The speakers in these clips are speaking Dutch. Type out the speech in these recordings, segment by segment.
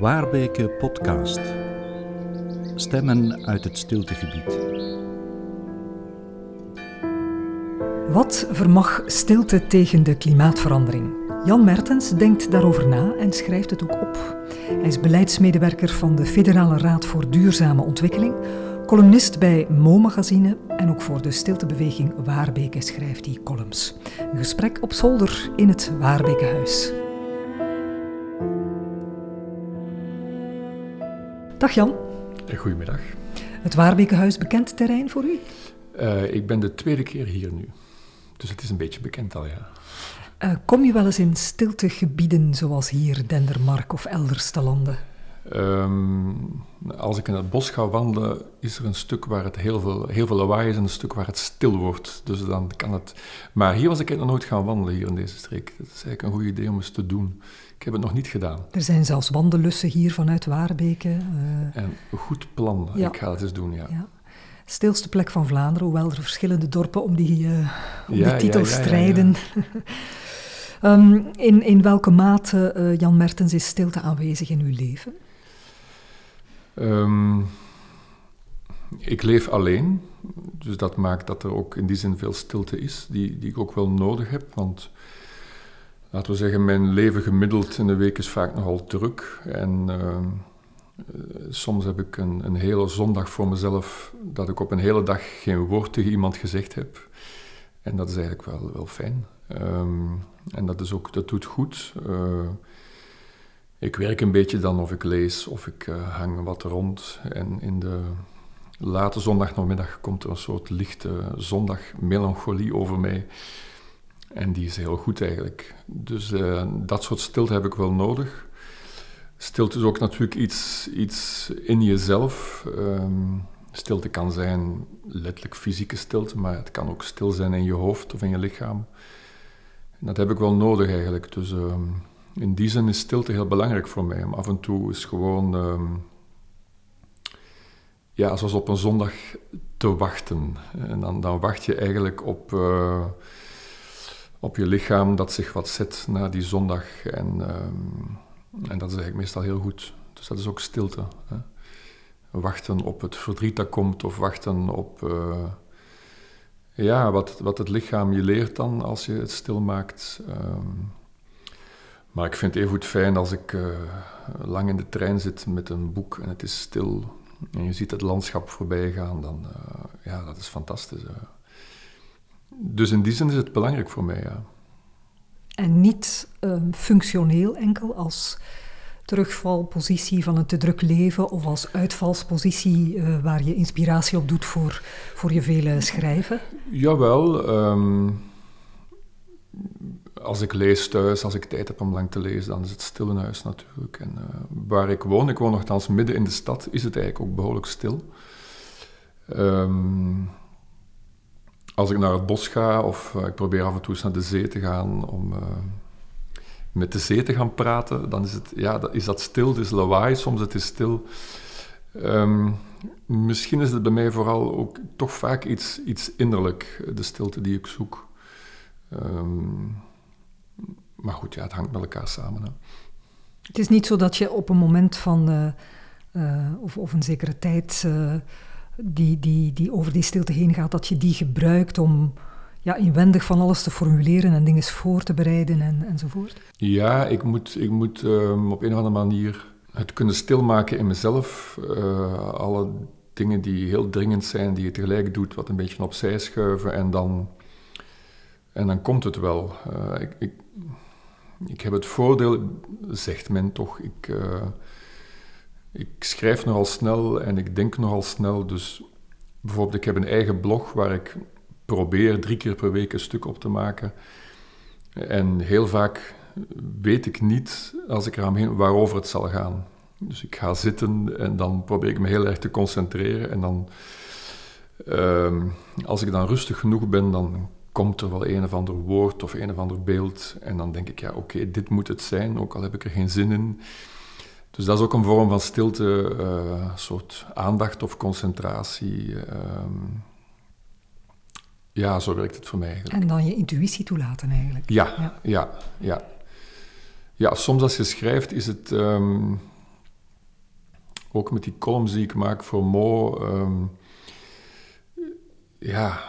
Waarbeke Podcast. Stemmen uit het stiltegebied. Wat vermag stilte tegen de klimaatverandering? Jan Mertens denkt daarover na en schrijft het ook op. Hij is beleidsmedewerker van de Federale Raad voor Duurzame Ontwikkeling, columnist bij Mo-magazine en ook voor de stiltebeweging Waarbeke schrijft hij columns. Een gesprek op zolder in het Waarbekehuis. Dag Jan. Goedemiddag. Het Waarbekehuis bekend terrein voor u? Uh, ik ben de tweede keer hier nu. Dus het is een beetje bekend al, ja. Uh, kom je wel eens in stiltegebieden zoals hier, Dendermark of elders te landen? Um, als ik in het bos ga wandelen, is er een stuk waar het heel veel, heel veel lawaai is en een stuk waar het stil wordt. Dus dan kan het... Maar hier was ik nog nooit gaan wandelen, hier in deze streek. Dat is eigenlijk een goed idee om eens te doen. Ik heb het nog niet gedaan. Er zijn zelfs wandellussen hier vanuit Waarbeke. Uh... En een goed plan. Ik ga het eens doen, ja. ja. Stilste plek van Vlaanderen, hoewel er verschillende dorpen om die, uh, om die titel strijden. um, in, in welke mate, uh, Jan Mertens, is stilte aanwezig in uw leven? Um, ik leef alleen, dus dat maakt dat er ook in die zin veel stilte is, die, die ik ook wel nodig heb. Want laten we zeggen, mijn leven gemiddeld in de week is vaak nogal druk. En uh, soms heb ik een, een hele zondag voor mezelf dat ik op een hele dag geen woord tegen iemand gezegd heb. En dat is eigenlijk wel, wel fijn. Um, en dat, is ook, dat doet goed. Uh, ik werk een beetje dan of ik lees of ik uh, hang wat rond. En in de late zondagnamiddag komt er een soort lichte zondagmelancholie over mij. En die is heel goed eigenlijk. Dus uh, dat soort stilte heb ik wel nodig. Stilte is ook natuurlijk iets, iets in jezelf. Um, stilte kan zijn letterlijk fysieke stilte, maar het kan ook stil zijn in je hoofd of in je lichaam. En dat heb ik wel nodig eigenlijk. Dus um, in die zin is stilte heel belangrijk voor mij. Om af en toe is gewoon, um, ja, zoals op een zondag te wachten. En dan, dan wacht je eigenlijk op, uh, op je lichaam dat zich wat zet na die zondag. En, um, en dat is eigenlijk meestal heel goed. Dus dat is ook stilte. Hè? Wachten op het verdriet dat komt, of wachten op uh, ja, wat, wat het lichaam je leert dan als je het stil maakt. Um, maar ik vind het even goed fijn als ik uh, lang in de trein zit met een boek en het is stil en je ziet het landschap voorbij gaan, dan uh, ja, dat is fantastisch. Dus in die zin is het belangrijk voor mij, ja. En niet functioneel enkel als terugvalpositie van een te druk leven of als uitvalspositie waar je inspiratie op doet voor, voor je vele schrijven? Jawel. Um, als ik lees thuis, als ik tijd heb om lang te lezen, dan is het stil in huis natuurlijk. En uh, waar ik woon, ik woon nogthans midden in de stad, is het eigenlijk ook behoorlijk stil. Um, als ik naar het bos ga, of uh, ik probeer af en toe eens naar de zee te gaan om uh, met de zee te gaan praten, dan is, het, ja, is dat stil, het is lawaai, soms het is stil. Um, misschien is het bij mij vooral ook toch vaak iets, iets innerlijk, de stilte die ik zoek. Um, maar goed, ja, het hangt met elkaar samen. Hè. Het is niet zo dat je op een moment van, uh, of, of een zekere tijd die, die, die over die stilte heen gaat, dat je die gebruikt om ja, inwendig van alles te formuleren en dingen voor te bereiden en, enzovoort? Ja, ik moet, ik moet um, op een of andere manier het kunnen stilmaken in mezelf. alle dingen die heel dringend zijn, die je tegelijk doet, wat een beetje opzij schuiven en dan, en dan komt het wel. ik, ik ik heb het voordeel, zegt men toch, ik, uh, ik schrijf nogal snel en ik denk nogal snel. Dus bijvoorbeeld, ik heb een eigen blog waar ik probeer drie keer per week een stuk op te maken. En heel vaak weet ik niet, als ik eraan heen, waarover het zal gaan. Dus ik ga zitten en dan probeer ik me heel erg te concentreren. En dan, uh, als ik dan rustig genoeg ben, dan komt er wel een of ander woord of een of ander beeld. En dan denk ik, ja, oké, dit moet het zijn, ook al heb ik er geen zin in. Dus dat is ook een vorm van stilte, uh, een soort aandacht of concentratie. Uh, ja, zo werkt het voor mij eigenlijk. En dan je intuïtie toelaten eigenlijk. Ja, ja, ja. ja. ja soms als je schrijft is het... Um, ook met die columns die ik maak voor Mo. ehm, ja,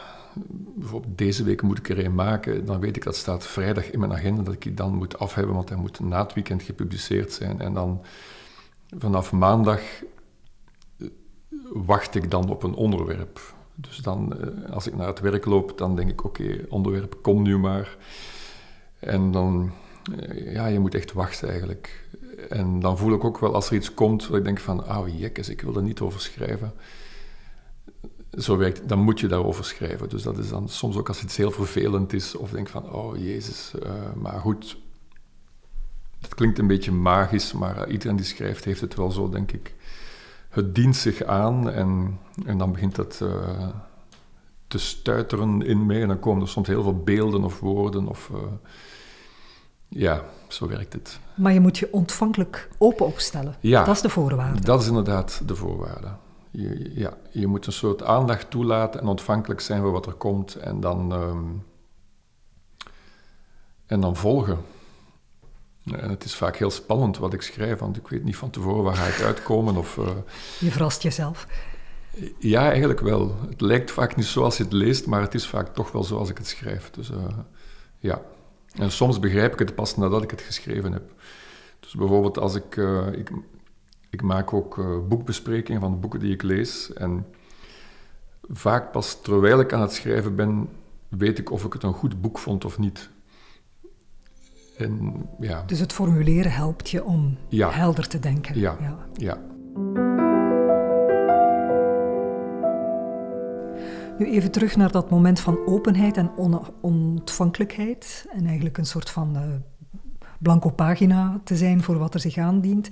bijvoorbeeld deze week moet ik er een maken. Dan weet ik dat staat vrijdag in mijn agenda dat ik die dan moet afhebben, want hij moet na het weekend gepubliceerd zijn. En dan vanaf maandag eh, wacht ik dan op een onderwerp. Dus dan, eh, als ik naar het werk loop, dan denk ik, oké, onderwerp, kom nu maar. En dan, eh, ja, je moet echt wachten eigenlijk. En dan voel ik ook wel als er iets komt, dat ik denk van, ah, jekkes, ik wil er niet over schrijven. Zo werkt, dan moet je daarover schrijven. Dus dat is dan soms ook als iets heel vervelend is, of denk van, oh jezus, uh, maar goed. Het klinkt een beetje magisch, maar iedereen die schrijft heeft het wel zo, denk ik. Het dient zich aan en, en dan begint het uh, te stuiteren in mij. En dan komen er soms heel veel beelden of woorden of... Uh, ja, zo werkt het. Maar je moet je ontvankelijk open opstellen. Ja, dat is de voorwaarde. Dat is inderdaad de voorwaarde. Je, ja, je moet een soort aandacht toelaten en ontvankelijk zijn voor wat er komt en dan, um, en dan volgen. En het is vaak heel spannend wat ik schrijf, want ik weet niet van tevoren waar ga ik uitkomen. Of, uh, je verrast jezelf. Ja, eigenlijk wel. Het lijkt vaak niet zoals je het leest, maar het is vaak toch wel zoals ik het schrijf. Dus uh, ja. En soms begrijp ik het pas nadat ik het geschreven heb. Dus bijvoorbeeld als ik... Uh, ik, ik maak ook uh, boekbesprekingen van de boeken die ik lees. En vaak pas terwijl ik aan het schrijven ben, weet ik of ik het een goed boek vond of niet. En, ja. Dus het formuleren helpt je om ja. helder te denken. Ja, ja. ja. Nu even terug naar dat moment van openheid en on ontvankelijkheid. En eigenlijk een soort van uh, blanco pagina te zijn voor wat er zich aandient.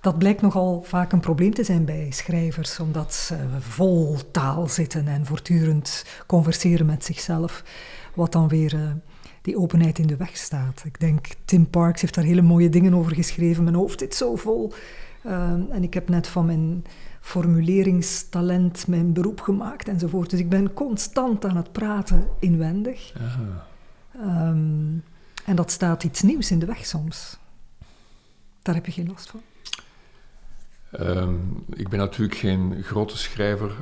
Dat blijkt nogal vaak een probleem te zijn bij schrijvers, omdat ze vol taal zitten en voortdurend converseren met zichzelf, wat dan weer uh, die openheid in de weg staat. Ik denk, Tim Parks heeft daar hele mooie dingen over geschreven. Mijn hoofd zit zo vol. Uh, en ik heb net van mijn formuleringstalent mijn beroep gemaakt enzovoort. Dus ik ben constant aan het praten inwendig. Um, en dat staat iets nieuws in de weg soms. Daar heb je geen last van. Um, ik ben natuurlijk geen grote schrijver,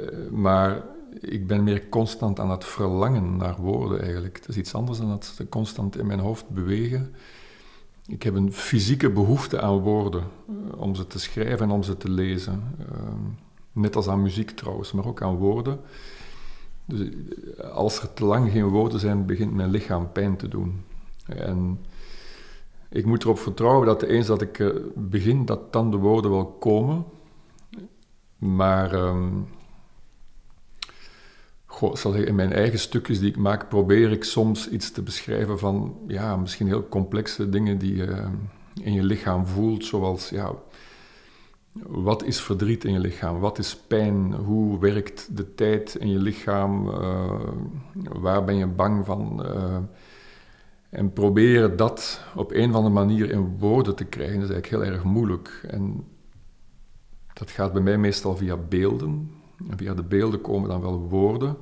uh, maar ik ben meer constant aan het verlangen naar woorden eigenlijk. Het is iets anders dan dat ze constant in mijn hoofd bewegen. Ik heb een fysieke behoefte aan woorden, uh, om ze te schrijven en om ze te lezen. Uh, net als aan muziek trouwens, maar ook aan woorden. Dus als er te lang geen woorden zijn, begint mijn lichaam pijn te doen. En ik moet erop vertrouwen dat eens dat ik uh, begin, dat dan de woorden wel komen. Maar um, goh, in mijn eigen stukjes die ik maak, probeer ik soms iets te beschrijven van ja, misschien heel complexe dingen die je uh, in je lichaam voelt, zoals ja, wat is verdriet in je lichaam? Wat is pijn? Hoe werkt de tijd in je lichaam? Uh, waar ben je bang van? En proberen dat op een of andere manier in woorden te krijgen, is eigenlijk heel erg moeilijk. En dat gaat bij mij meestal via beelden. En via de beelden komen dan wel woorden.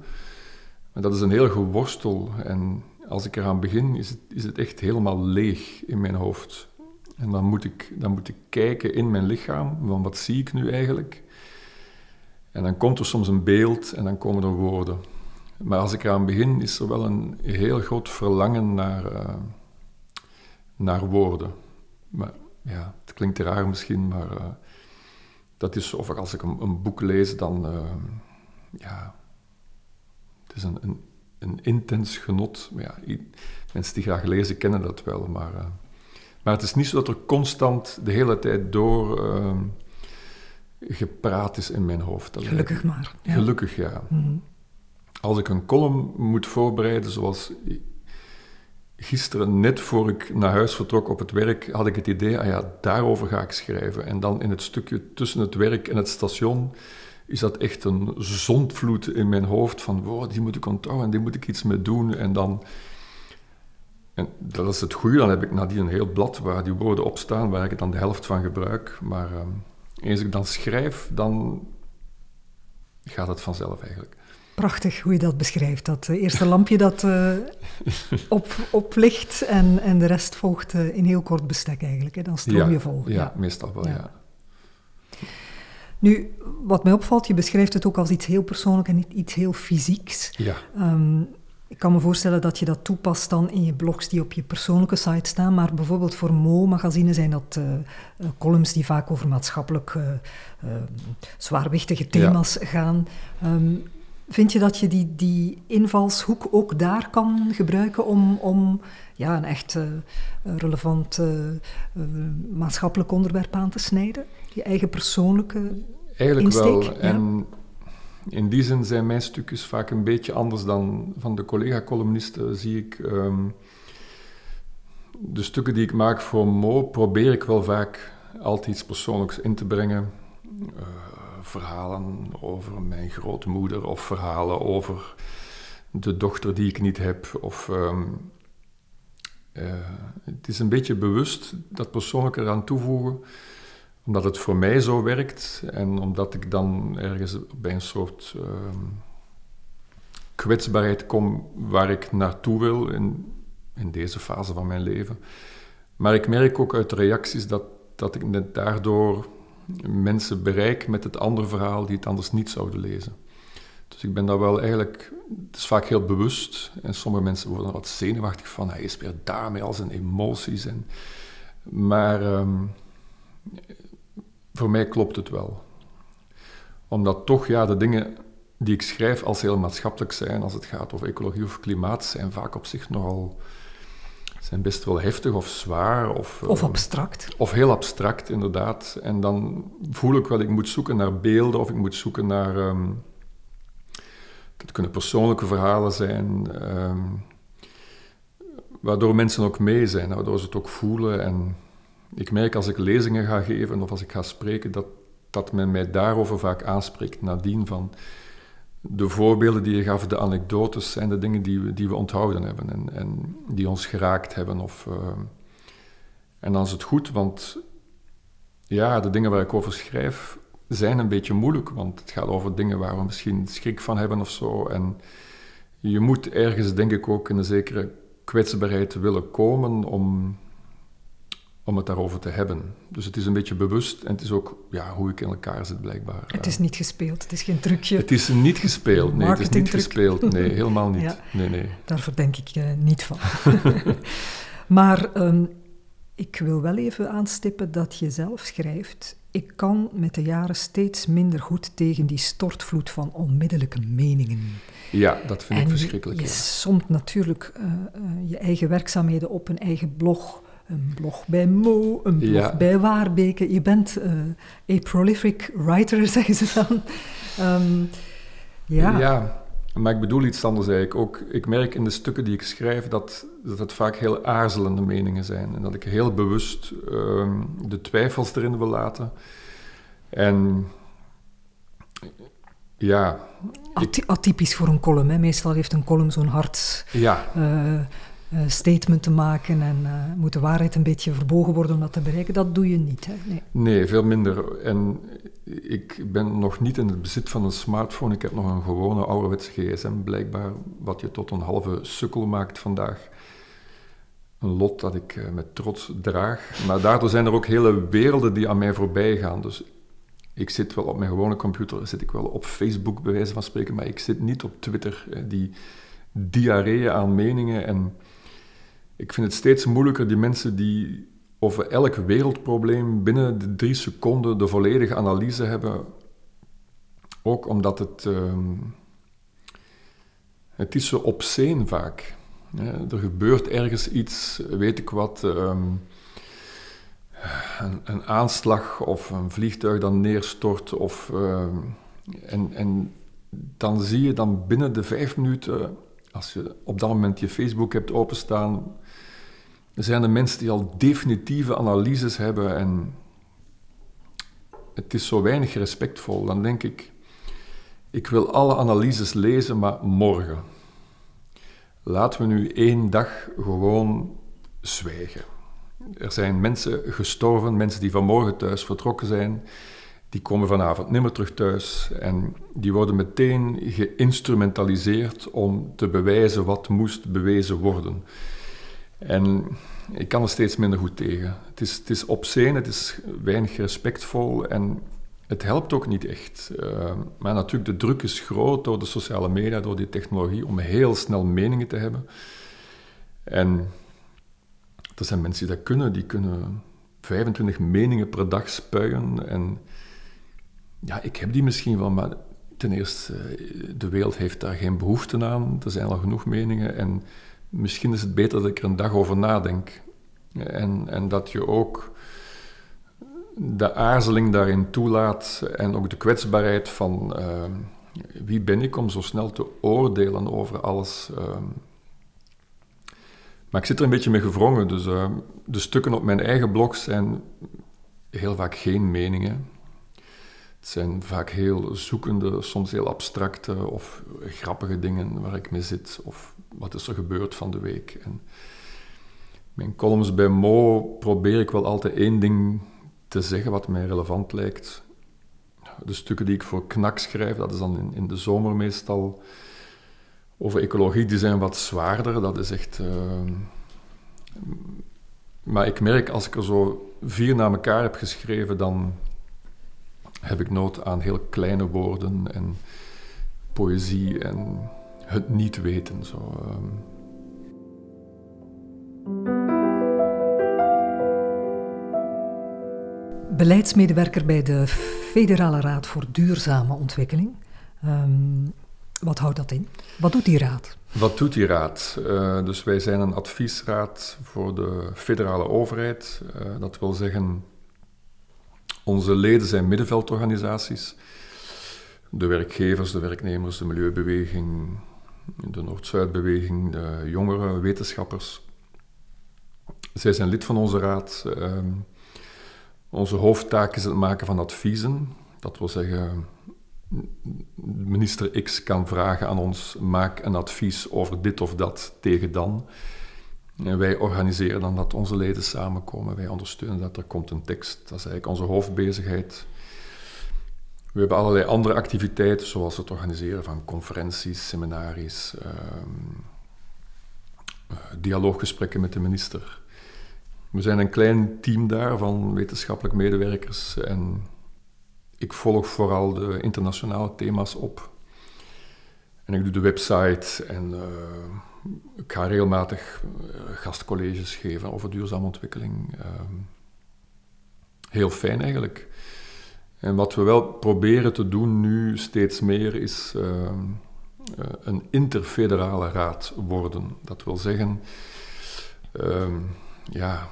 Maar dat is een heel geworstel. En als ik eraan begin, is het, is het echt helemaal leeg in mijn hoofd. En dan moet, ik, dan moet ik kijken in mijn lichaam, van wat zie ik nu eigenlijk? En dan komt er soms een beeld en dan komen er woorden. Maar als ik eraan begin, is er wel een heel groot verlangen naar, uh, naar woorden. Maar ja, het klinkt raar misschien, maar uh, dat is of als ik een, een boek lees, dan uh, ja, het is een, een, een intens genot. Maar ja, mensen die graag lezen kennen dat wel, maar, maar het is niet zo dat er constant de hele tijd door gepraat is in mijn hoofd. Gelukkig maar. Ja. Gelukkig, ja. Mm -hmm als ik een column moet voorbereiden, zoals gisteren, net voor ik naar huis vertrok op het werk, had ik het idee, ah ja, daarover ga ik schrijven. En dan in het stukje tussen het werk en het station is dat echt een zondvloed in mijn hoofd van, wow, die moet ik onthouden en die moet ik iets mee doen. En dan... En dat is het goede, dan heb ik nadien een heel blad waar die woorden op staan, waar ik dan de helft van gebruik. Maar eens ik dan schrijf, dan gaat het vanzelf eigenlijk. Prachtig hoe je dat beschrijft. Dat uh, eerste lampje dat uh, op, oplicht en, en de rest volgt uh, in heel kort bestek eigenlijk. Hè. Dan stroom ja, je vol. Ja, ja, meestal wel, ja. ja. Nu, wat mij opvalt, je beschrijft het ook als iets heel persoonlijk en iets heel fysieks. Ja. Ehm, ik kan me voorstellen dat je dat toepast dan in je blogs die op je persoonlijke site staan, maar bijvoorbeeld voor Mo-magazine zijn dat uh, columns die vaak over maatschappelijk uh, zwaarwichtige thema's gaan. Um, vind je dat je die, die invalshoek ook daar kan gebruiken om, om ja, een echt relevant maatschappelijk onderwerp aan te snijden? Je eigen persoonlijke Eigenlijk insteek? wel. En in die zin zijn mijn stukjes vaak een beetje anders dan van de collega-columnisten. Zie ik ehm, de stukken die ik maak voor Mo, probeer ik wel vaak altijd iets persoonlijks in te brengen. Verhalen over mijn grootmoeder of verhalen over de dochter die ik niet heb. Of, um, uh, het is een beetje bewust dat persoonlijke eraan toevoegen omdat het voor mij zo werkt en omdat ik dan ergens bij een soort uh, kwetsbaarheid kom waar ik naartoe wil in, in deze fase van mijn leven. Maar ik merk ook uit de reacties dat, dat ik net daardoor mensen bereik met het andere verhaal die het anders niet zouden lezen. Dus ik ben daar wel eigenlijk, het is vaak heel bewust en sommige mensen worden wat zenuwachtig van, hij is weer daarmee al zijn emoties. En, maar um, voor mij klopt het wel. Omdat toch ja, de dingen die ik schrijf als heel maatschappelijk zijn, als het gaat over ecologie of klimaat, zijn vaak op zich nogal zijn best wel heftig of zwaar. Of, of uh, abstract. Of heel abstract, inderdaad. En dan voel ik wel, ik moet zoeken naar beelden of ik moet zoeken naar... Um, dat kunnen persoonlijke verhalen zijn, um, waardoor mensen ook mee zijn, waardoor ze het ook voelen en ik merk als ik lezingen ga geven of als ik ga spreken, dat, dat men mij daarover vaak aanspreekt. Nadien van de voorbeelden die je gaf, de anekdotes, zijn de dingen die we, die we onthouden hebben en, en die ons geraakt hebben. Of, uh, en dan is het goed, want ja, de dingen waar ik over schrijf zijn een beetje moeilijk, want het gaat over dingen waar we misschien schrik van hebben of zo. En je moet ergens, denk ik, ook in een zekere kwetsbaarheid willen komen om om het daarover te hebben. Dus het is een beetje bewust en het is ook ja, hoe ik in elkaar zit blijkbaar. Het is niet gespeeld, het is geen trucje. Het is niet gespeeld, nee, het is niet gespeeld. Nee, helemaal niet. Ja, nee, nee. Daar verdenk ik uh, niet van. maar um, ik wil wel even aanstippen dat je zelf schrijft... Ik kan met de jaren steeds minder goed tegen die stortvloed van onmiddellijke meningen. Ja, dat vind en ik verschrikkelijk. Je, je ja. somt natuurlijk uh, uh, je eigen werkzaamheden op een eigen blog een blog bij Mo, een blog ja. bij Waarbeke. Je bent uh, a prolific writer, zeggen ze dan. Um, ja. ja, maar ik bedoel iets anders eigenlijk. Ook, ik merk in de stukken die ik schrijf dat, dat het vaak heel aarzelende meningen zijn. En dat ik heel bewust um, de twijfels erin wil laten. En ja... Atypisch voor een column. Hè? Meestal heeft een column zo'n hard... Ja. Uh, statement te maken en uh, moet de waarheid een beetje verbogen worden om dat te bereiken. Dat doe je niet. Hè? Nee. nee, veel minder. En ik ben nog niet in het bezit van een smartphone. Ik heb nog een gewone ouderwetse gsm, blijkbaar, wat je tot een halve sukkel maakt vandaag. Een lot dat ik uh, met trots draag. Maar daardoor zijn er ook hele werelden die aan mij voorbij gaan. Dus ik zit wel op mijn gewone computer, zit ik wel op Facebook bij wijze van spreken, maar ik zit niet op Twitter. Die diarree aan meningen en ik vind het steeds moeilijker, die mensen die over elk wereldprobleem binnen de drie seconden de volledige analyse hebben. Ook omdat het, um, het is zo obscene vaak. Er gebeurt ergens iets, weet ik wat, um, een, een, aanslag of een vliegtuig dat neerstort. Of, um, en, en dan zie je dan binnen de vijf minuten, als je op dat moment je Facebook hebt openstaan, er zijn er mensen die al definitieve analyses hebben en het is zo weinig respectvol. Dan denk ik, ik wil alle analyses lezen, maar morgen. Laten we nu één dag gewoon zwijgen. Er zijn mensen gestorven, mensen die vanmorgen thuis vertrokken zijn, die komen vanavond nimmer terug thuis en die worden meteen geïnstrumentaliseerd om te bewijzen wat moest bewezen worden. En ik kan er steeds minder goed tegen. Het is, het is het is weinig respectvol en het helpt ook niet echt. Uh, maar natuurlijk, de druk is groot door de sociale media, door die technologie, om heel snel meningen te hebben. En er zijn mensen die dat kunnen, die kunnen 25 meningen per dag spuien. En ja, ik heb die misschien wel, maar ten eerste, de wereld heeft daar geen behoefte aan. Er zijn al genoeg meningen en misschien is het beter dat ik er een dag over nadenk. En, en dat je ook de aarzeling daarin toelaat en ook de kwetsbaarheid van uh, wie ben ik om zo snel te oordelen over alles. Uh, maar ik zit er een beetje mee gevrongen, dus uh, de stukken op mijn eigen blog zijn heel vaak geen meningen. Het zijn vaak heel zoekende, soms heel abstracte of grappige dingen waar ik mee zit. Of wat is er gebeurd van de week. En mijn columns bij Mo probeer ik wel altijd één ding te zeggen wat mij relevant lijkt. De stukken die ik voor KNAK schrijf, dat is dan in, in de zomer meestal over ecologie, die zijn wat zwaarder. Dat is echt. Uh, maar ik merk als ik er zo vier na elkaar heb geschreven, dan heb ik nood aan heel kleine woorden en poëzie en het niet weten. Zo. Um. Beleidsmedewerker bij de Federale Raad voor Duurzame Ontwikkeling. Um, wat houdt dat in? Wat doet die raad? Wat doet die raad? Uh, dus wij zijn een adviesraad voor de federale overheid. Uh, dat wil zeggen onze leden zijn middenveldorganisaties. De werkgevers, de werknemers, de milieubeweging, de Noord-Zuidbeweging, de jongere wetenschappers. Zij zijn lid van onze raad. Ehm, onze hoofdtaak is het maken van adviezen. Dat wil zeggen, minister X kan vragen aan ons: maak een advies over dit of dat tegen dan. Wij organiseren dan dat onze leden samenkomen. Wij ondersteunen dat. Er komt een tekst. Dat is eigenlijk onze hoofdbezigheid. We hebben allerlei andere activiteiten, zoals het organiseren van conferenties, seminaries, uh, dialooggesprekken met de minister. We zijn een klein team daar van wetenschappelijk medewerkers en ik volg vooral de internationale thema's op. En ik doe de website en uh, ik ga regelmatig uh, gastcolleges geven over duurzame ontwikkeling. Uh, heel fijn eigenlijk. En wat we wel proberen te doen nu steeds meer is een interfederale raad worden. Dat wil zeggen, ja,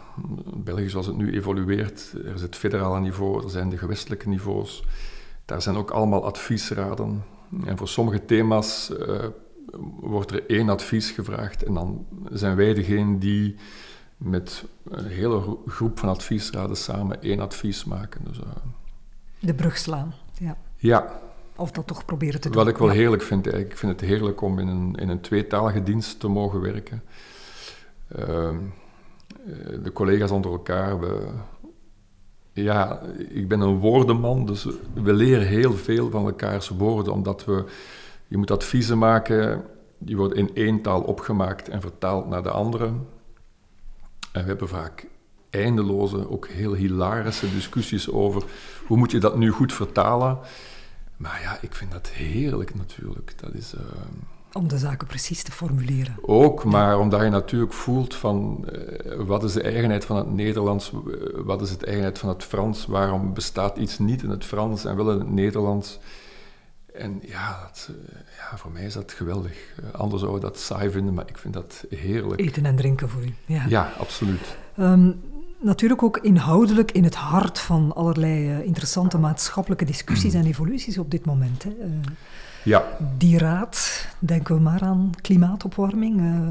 België zoals het nu evolueert, er is het federale niveau, er zijn de gewestelijke niveaus. Daar zijn ook allemaal adviesraden. En voor sommige thema's uh, wordt er één advies gevraagd en dan zijn wij degene die met een hele groep van adviesraden samen één advies maken. Dus, uh, de brug slaan, ja. Ja. Of dat toch proberen te doen. Wat ik wel heerlijk vind, eigenlijk. ik vind het heerlijk om in een, in een tweetalige dienst te mogen werken. Uh, de collega's onder elkaar, we, ja, ik ben een woordenman, dus we leren heel veel van elkaars woorden, omdat we, je moet adviezen maken, die worden in één taal opgemaakt en vertaald naar de andere. En we hebben vaak eindeloze, ook heel hilarische discussies over hoe moet je dat nu goed vertalen. Maar ja, ik vind dat heerlijk natuurlijk. Dat is... Uh, om de zaken precies te formuleren. Ook, maar omdat je natuurlijk voelt van uh, wat is de eigenheid van het Nederlands, uh, wat is de eigenheid van het Frans, waarom bestaat iets niet in het Frans en wel in het Nederlands. En ja, dat, uh, ja voor mij is dat geweldig. anderen zouden dat saai vinden, maar ik vind dat heerlijk. Eten en drinken voor u. Ja, ja absoluut. Um, natuurlijk ook inhoudelijk in het hart van allerlei interessante maatschappelijke discussies en evoluties op dit moment. Hè. Ja. Die raad, denken we maar aan klimaatopwarming. Uh,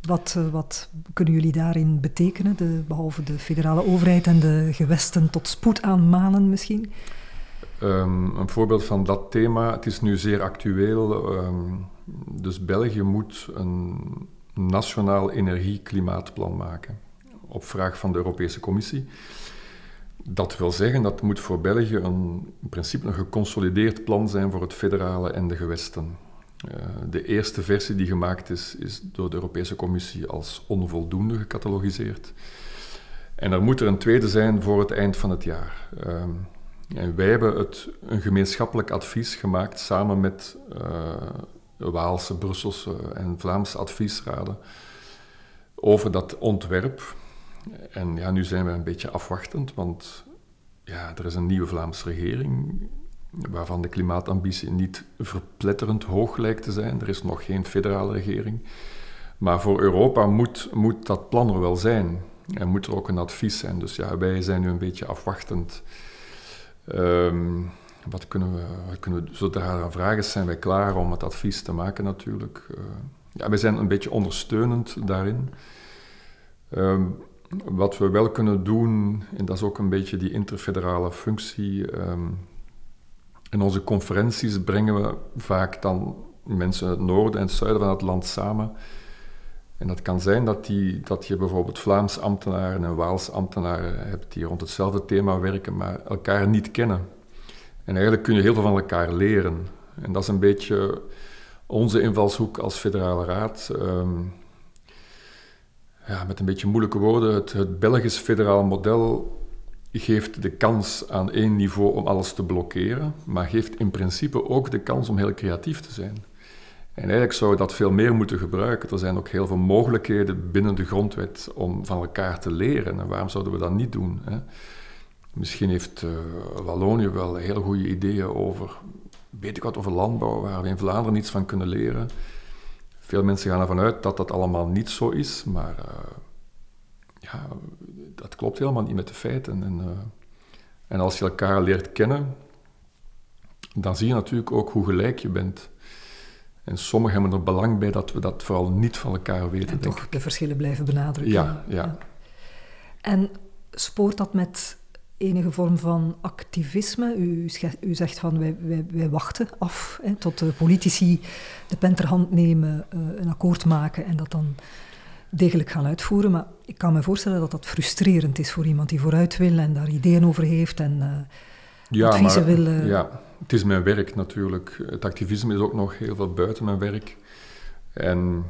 wat, wat, kunnen jullie daarin betekenen, de, behalve de federale overheid en de gewesten tot spoed aanmanen misschien? Um, een voorbeeld van dat thema, het is nu zeer actueel. Um, dus België moet een nationaal energie-klimaatplan maken op vraag van de Europese Commissie. Dat wil zeggen, dat moet voor België een, in principe een geconsolideerd plan zijn voor het federale en de gewesten. Uh, de eerste versie die gemaakt is, is door de Europese Commissie als onvoldoende gecatalogiseerd. En er moet er een tweede zijn voor het eind van het jaar. Uh, En wij hebben het, een gemeenschappelijk advies gemaakt samen met de Waalse, Brusselse en Vlaamse adviesraden over dat ontwerp. En ja, nu zijn we een beetje afwachtend, want ja, er is een nieuwe Vlaamse regering waarvan de klimaatambitie niet verpletterend hoog lijkt te zijn. Er is nog geen federale regering. Maar voor Europa moet, moet dat plan er wel zijn. En moet er ook een advies zijn. Dus ja, wij zijn nu een beetje afwachtend. Ehm, wat kunnen we, wat kunnen we, zodra er vragen zijn wij klaar om het advies te maken natuurlijk. Uh, ja, wij zijn een beetje ondersteunend daarin. Ehm, wat we wel kunnen doen, en dat is ook een beetje die interfederale functie. Um, in onze conferenties brengen we vaak dan mensen uit het noorden en het zuiden van het land samen. En dat kan zijn dat, die, dat je bijvoorbeeld Vlaams ambtenaren en Waals ambtenaren hebt die rond hetzelfde thema werken, maar elkaar niet kennen. En eigenlijk kun je heel veel van elkaar leren. En dat is een beetje onze invalshoek als federale raad. Um, ja, met een beetje moeilijke woorden, het, het Belgisch federaal model geeft de kans aan één niveau om alles te blokkeren, maar geeft in principe ook de kans om heel creatief te zijn. En eigenlijk zou dat veel meer moeten gebruiken. Er zijn ook heel veel mogelijkheden binnen de grondwet om van elkaar te leren. En waarom zouden we dat niet doen? Hè? Misschien heeft uh, Wallonië wel hele goede ideeën over, weet ik wat, over landbouw, waar we in Vlaanderen niets van kunnen leren. Veel mensen gaan ervan uit dat dat allemaal niet zo is, maar uh, ja, dat klopt helemaal niet met de feiten. En, uh, en als je elkaar leert kennen, dan zie je natuurlijk ook hoe gelijk je bent. En sommigen hebben er belang bij dat we dat vooral niet van elkaar weten. En toch de verschillen blijven benadrukken. Ja, ja, ja. En spoort dat met enige vorm van activisme? U, u zegt van wij, wij, wij wachten af hè, tot de politici de pen ter hand nemen, uh, een akkoord maken en dat dan degelijk gaan uitvoeren. Maar ik kan me voorstellen dat dat frustrerend is voor iemand die vooruit wil en daar ideeën over heeft en uh, ja, adviezen maar, wil. Uh... Ja, het is mijn werk natuurlijk. Het activisme is ook nog heel veel buiten mijn werk. En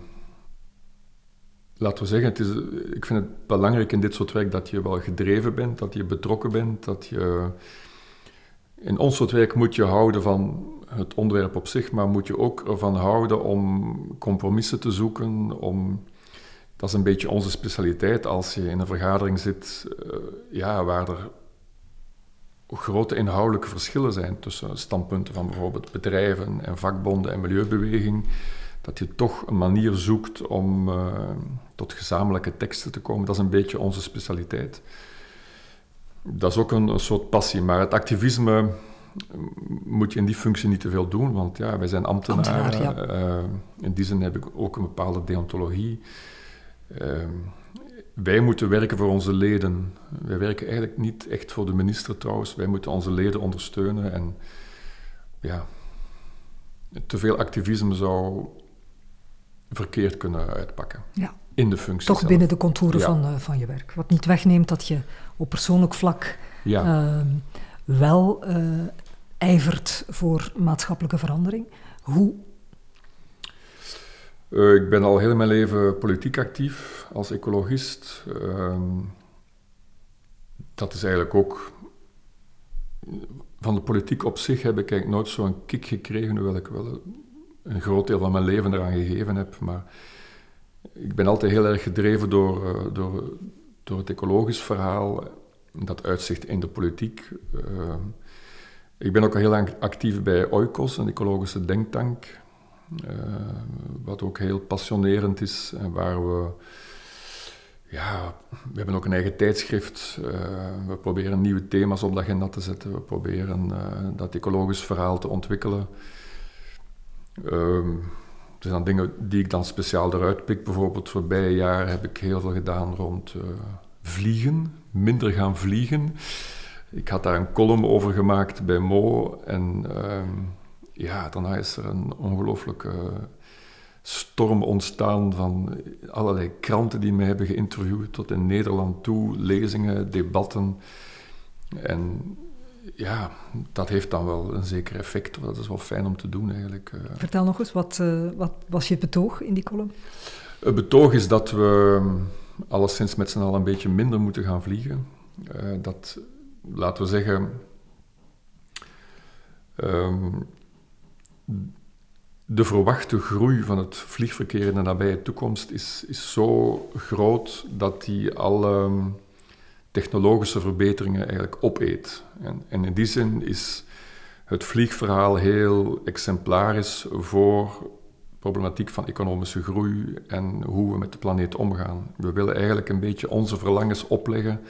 laten we zeggen, het is, ik vind het belangrijk in dit soort werk dat je wel gedreven bent, dat je betrokken bent, dat je... In ons soort werk moet je houden van het onderwerp op zich, maar moet je ook ervan houden om compromissen te zoeken, om... Dat is een beetje onze specialiteit als je in een vergadering zit uh, ja, waar er grote inhoudelijke verschillen zijn tussen standpunten van bijvoorbeeld bedrijven en vakbonden en milieubeweging dat je toch een manier zoekt om uh, tot gezamenlijke teksten te komen. Dat is een beetje onze specialiteit. Dat is ook een, een, soort passie, maar het activisme moet je in die functie niet te veel doen, want ja, wij zijn ambtenaren. Ambtenaar, ja. uh, in die zin heb ik ook een bepaalde deontologie. Uh, wij moeten werken voor onze leden. Wij werken eigenlijk niet echt voor de minister trouwens. Wij moeten onze leden ondersteunen en ja, te veel activisme zou verkeerd kunnen uitpakken. Ja. In de functie. Toch zelf. binnen de contouren Ja. van, uh, van je werk. Wat niet wegneemt dat je op persoonlijk vlak Ja. uh, wel uh, ijvert voor maatschappelijke verandering. Hoe? Uh, ik ben al heel mijn leven politiek actief als ecologist. Uh, dat is eigenlijk ook. Van de politiek op zich heb ik eigenlijk nooit zo'n kick gekregen, hoewel ik wel een groot deel van mijn leven eraan gegeven heb. Maar ik ben altijd heel erg gedreven door, uh, door, door het ecologisch verhaal, dat uitzicht in de politiek. Uh, ik ben ook al heel lang actief bij Oikos, een ecologische denktank, wat ook heel passionerend is en waar we. Ja, we hebben ook een eigen tijdschrift. we proberen nieuwe thema's op de agenda te zetten. We proberen dat ecologisch verhaal te ontwikkelen. Um, er zijn dingen die ik dan speciaal eruit pik. Bijvoorbeeld voorbije jaar heb ik heel veel gedaan rond vliegen. Minder gaan vliegen. Ik had daar een column over gemaakt bij Mo. En um, ja, daarna is er een ongelooflijke storm ontstaan van allerlei kranten die mij hebben geïnterviewd. Tot in Nederland toe, lezingen, debatten. En ja, dat heeft dan wel een zeker effect. Dat is wel fijn om te doen eigenlijk. eh. Vertel nog eens, wat, uh, wat was je betoog in die column? Het betoog is dat we alleszins met z'n allen een beetje minder moeten gaan vliegen. Uh, dat, laten we zeggen, Ehm, de verwachte groei van het vliegverkeer in de nabije toekomst is, is zo groot dat die alle technologische verbeteringen eigenlijk opeet. En, en in die zin is het vliegverhaal heel exemplarisch voor problematiek van economische groei en hoe we met de planeet omgaan. We willen eigenlijk een beetje onze verlangens opleggen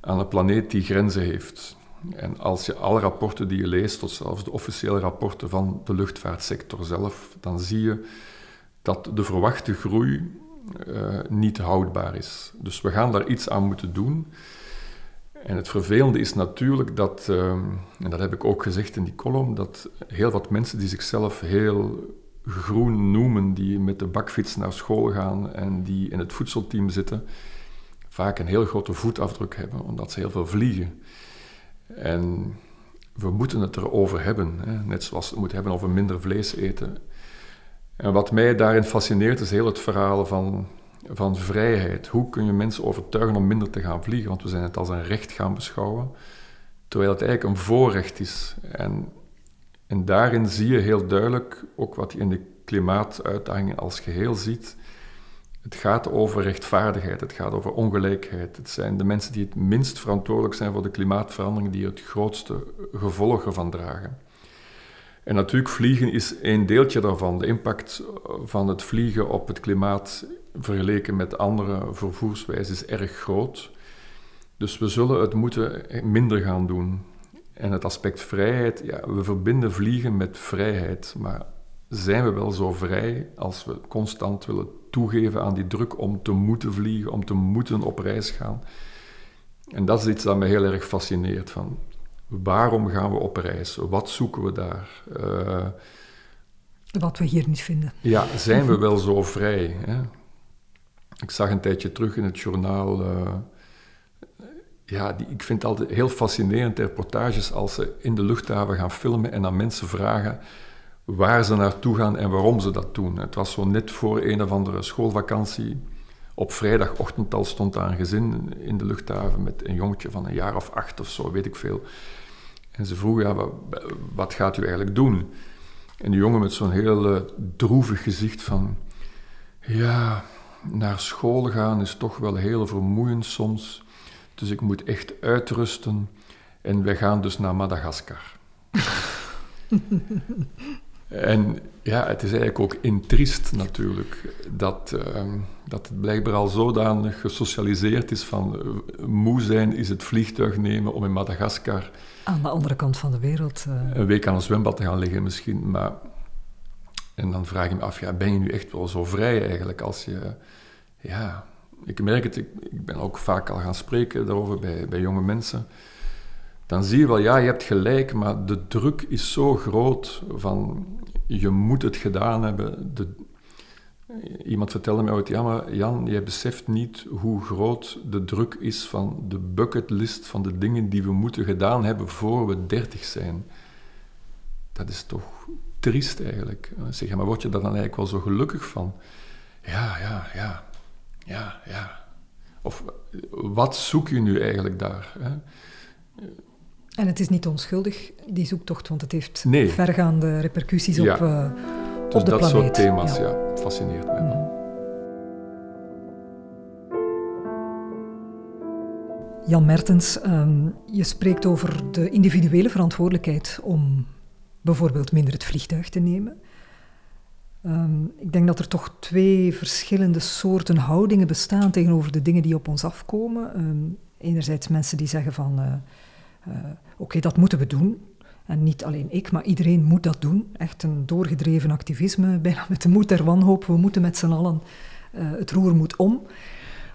aan een planeet die grenzen heeft. En als je alle rapporten die je leest, tot zelfs de officiële rapporten van de luchtvaartsector zelf, dan zie je dat de verwachte groei uh, niet houdbaar is. Dus we gaan daar iets aan moeten doen. En het vervelende is natuurlijk dat, uh, en dat heb ik ook gezegd in die column, dat heel wat mensen die zichzelf heel groen noemen, die met de bakfiets naar school gaan en die in het voedselteam zitten, vaak een heel grote voetafdruk hebben, omdat ze heel veel vliegen. En we moeten het erover hebben, hè? net zoals we het moeten hebben over minder vlees eten. En wat mij daarin fascineert is heel het verhaal van, van vrijheid. Hoe kun je mensen overtuigen om minder te gaan vliegen? Want we zijn het als een recht gaan beschouwen, terwijl het eigenlijk een voorrecht is. En, en daarin zie je heel duidelijk ook wat je in de klimaatuitdagingen als geheel ziet het gaat over rechtvaardigheid, het gaat over ongelijkheid. Het zijn de mensen die het minst verantwoordelijk zijn voor de klimaatverandering die het grootste gevolgen van dragen. En natuurlijk, vliegen is een deeltje daarvan. De impact van het vliegen op het klimaat vergeleken met andere vervoerswijzen is erg groot. Dus we zullen het moeten minder gaan doen. En het aspect vrijheid, ja, we verbinden vliegen met vrijheid, maar zijn we wel zo vrij als we constant willen toegeven aan die druk om te moeten vliegen, om te moeten op reis gaan. En dat is iets dat me heel erg fascineert. Van waarom gaan we op reis? Wat zoeken we daar? Uh, Wat we hier niet vinden. Ja, zijn we wel zo vrij? Hè? Ik zag een tijdje terug in het journaal. Uh, ja, die, ik vind het altijd heel fascinerend reportages als ze in de luchthaven gaan filmen en aan mensen vragen waar ze naartoe gaan en waarom ze dat doen. Het was zo net voor een of andere schoolvakantie. Op vrijdagochtend al stond daar een gezin in de luchthaven met een jongetje van een jaar of acht of zo, weet ik veel. En ze vroegen, ja, wat, gaat u eigenlijk doen? En die jongen met zo'n heel droevig gezicht van... Ja, naar school gaan is toch wel heel vermoeiend soms. Dus ik moet echt uitrusten. En wij gaan dus naar Madagaskar. En ja, het is eigenlijk ook intriest natuurlijk dat, uh, dat het blijkbaar al zodanig gesocialiseerd is van uh, moe zijn is het vliegtuig nemen om in Madagaskar... Aan de andere kant van de wereld... Uh... Een week aan een zwembad te gaan liggen misschien, maar... En dan vraag ik me af, ja, ben je nu echt wel zo vrij eigenlijk als je... Ja, ik merk het, ik, ik ben ook vaak al gaan spreken daarover bij, bij jonge mensen dan zie je wel, ja, je hebt gelijk, maar de druk is zo groot van je moet het gedaan hebben. De, iemand vertelde mij ooit, ja, maar Jan, jij beseft niet hoe groot de druk is van de bucketlist van de dingen die we moeten gedaan hebben voor we dertig zijn. Dat is toch triest eigenlijk. Zeg, maar word je daar dan eigenlijk wel zo gelukkig van? Ja, ja, ja, ja, ja. Of wat zoek je nu eigenlijk daar? Hè? En het is niet onschuldig, die zoektocht, want het heeft vergaande repercussies op, uh, dus op de dat planeet. soort thema's, ja, fascineert mij. Mm Jan Mertens, um, je spreekt over de individuele verantwoordelijkheid om bijvoorbeeld minder het vliegtuig te nemen. Um, ik denk dat er toch twee verschillende soorten houdingen bestaan tegenover de dingen die op ons afkomen. Um, enerzijds mensen die zeggen van... Uh, uh, Oké, dat moeten we doen. En niet alleen ik, maar iedereen moet dat doen. Echt een doorgedreven activisme, bijna met de moed der wanhoop. We moeten met z'n allen, uh, het roer moet om.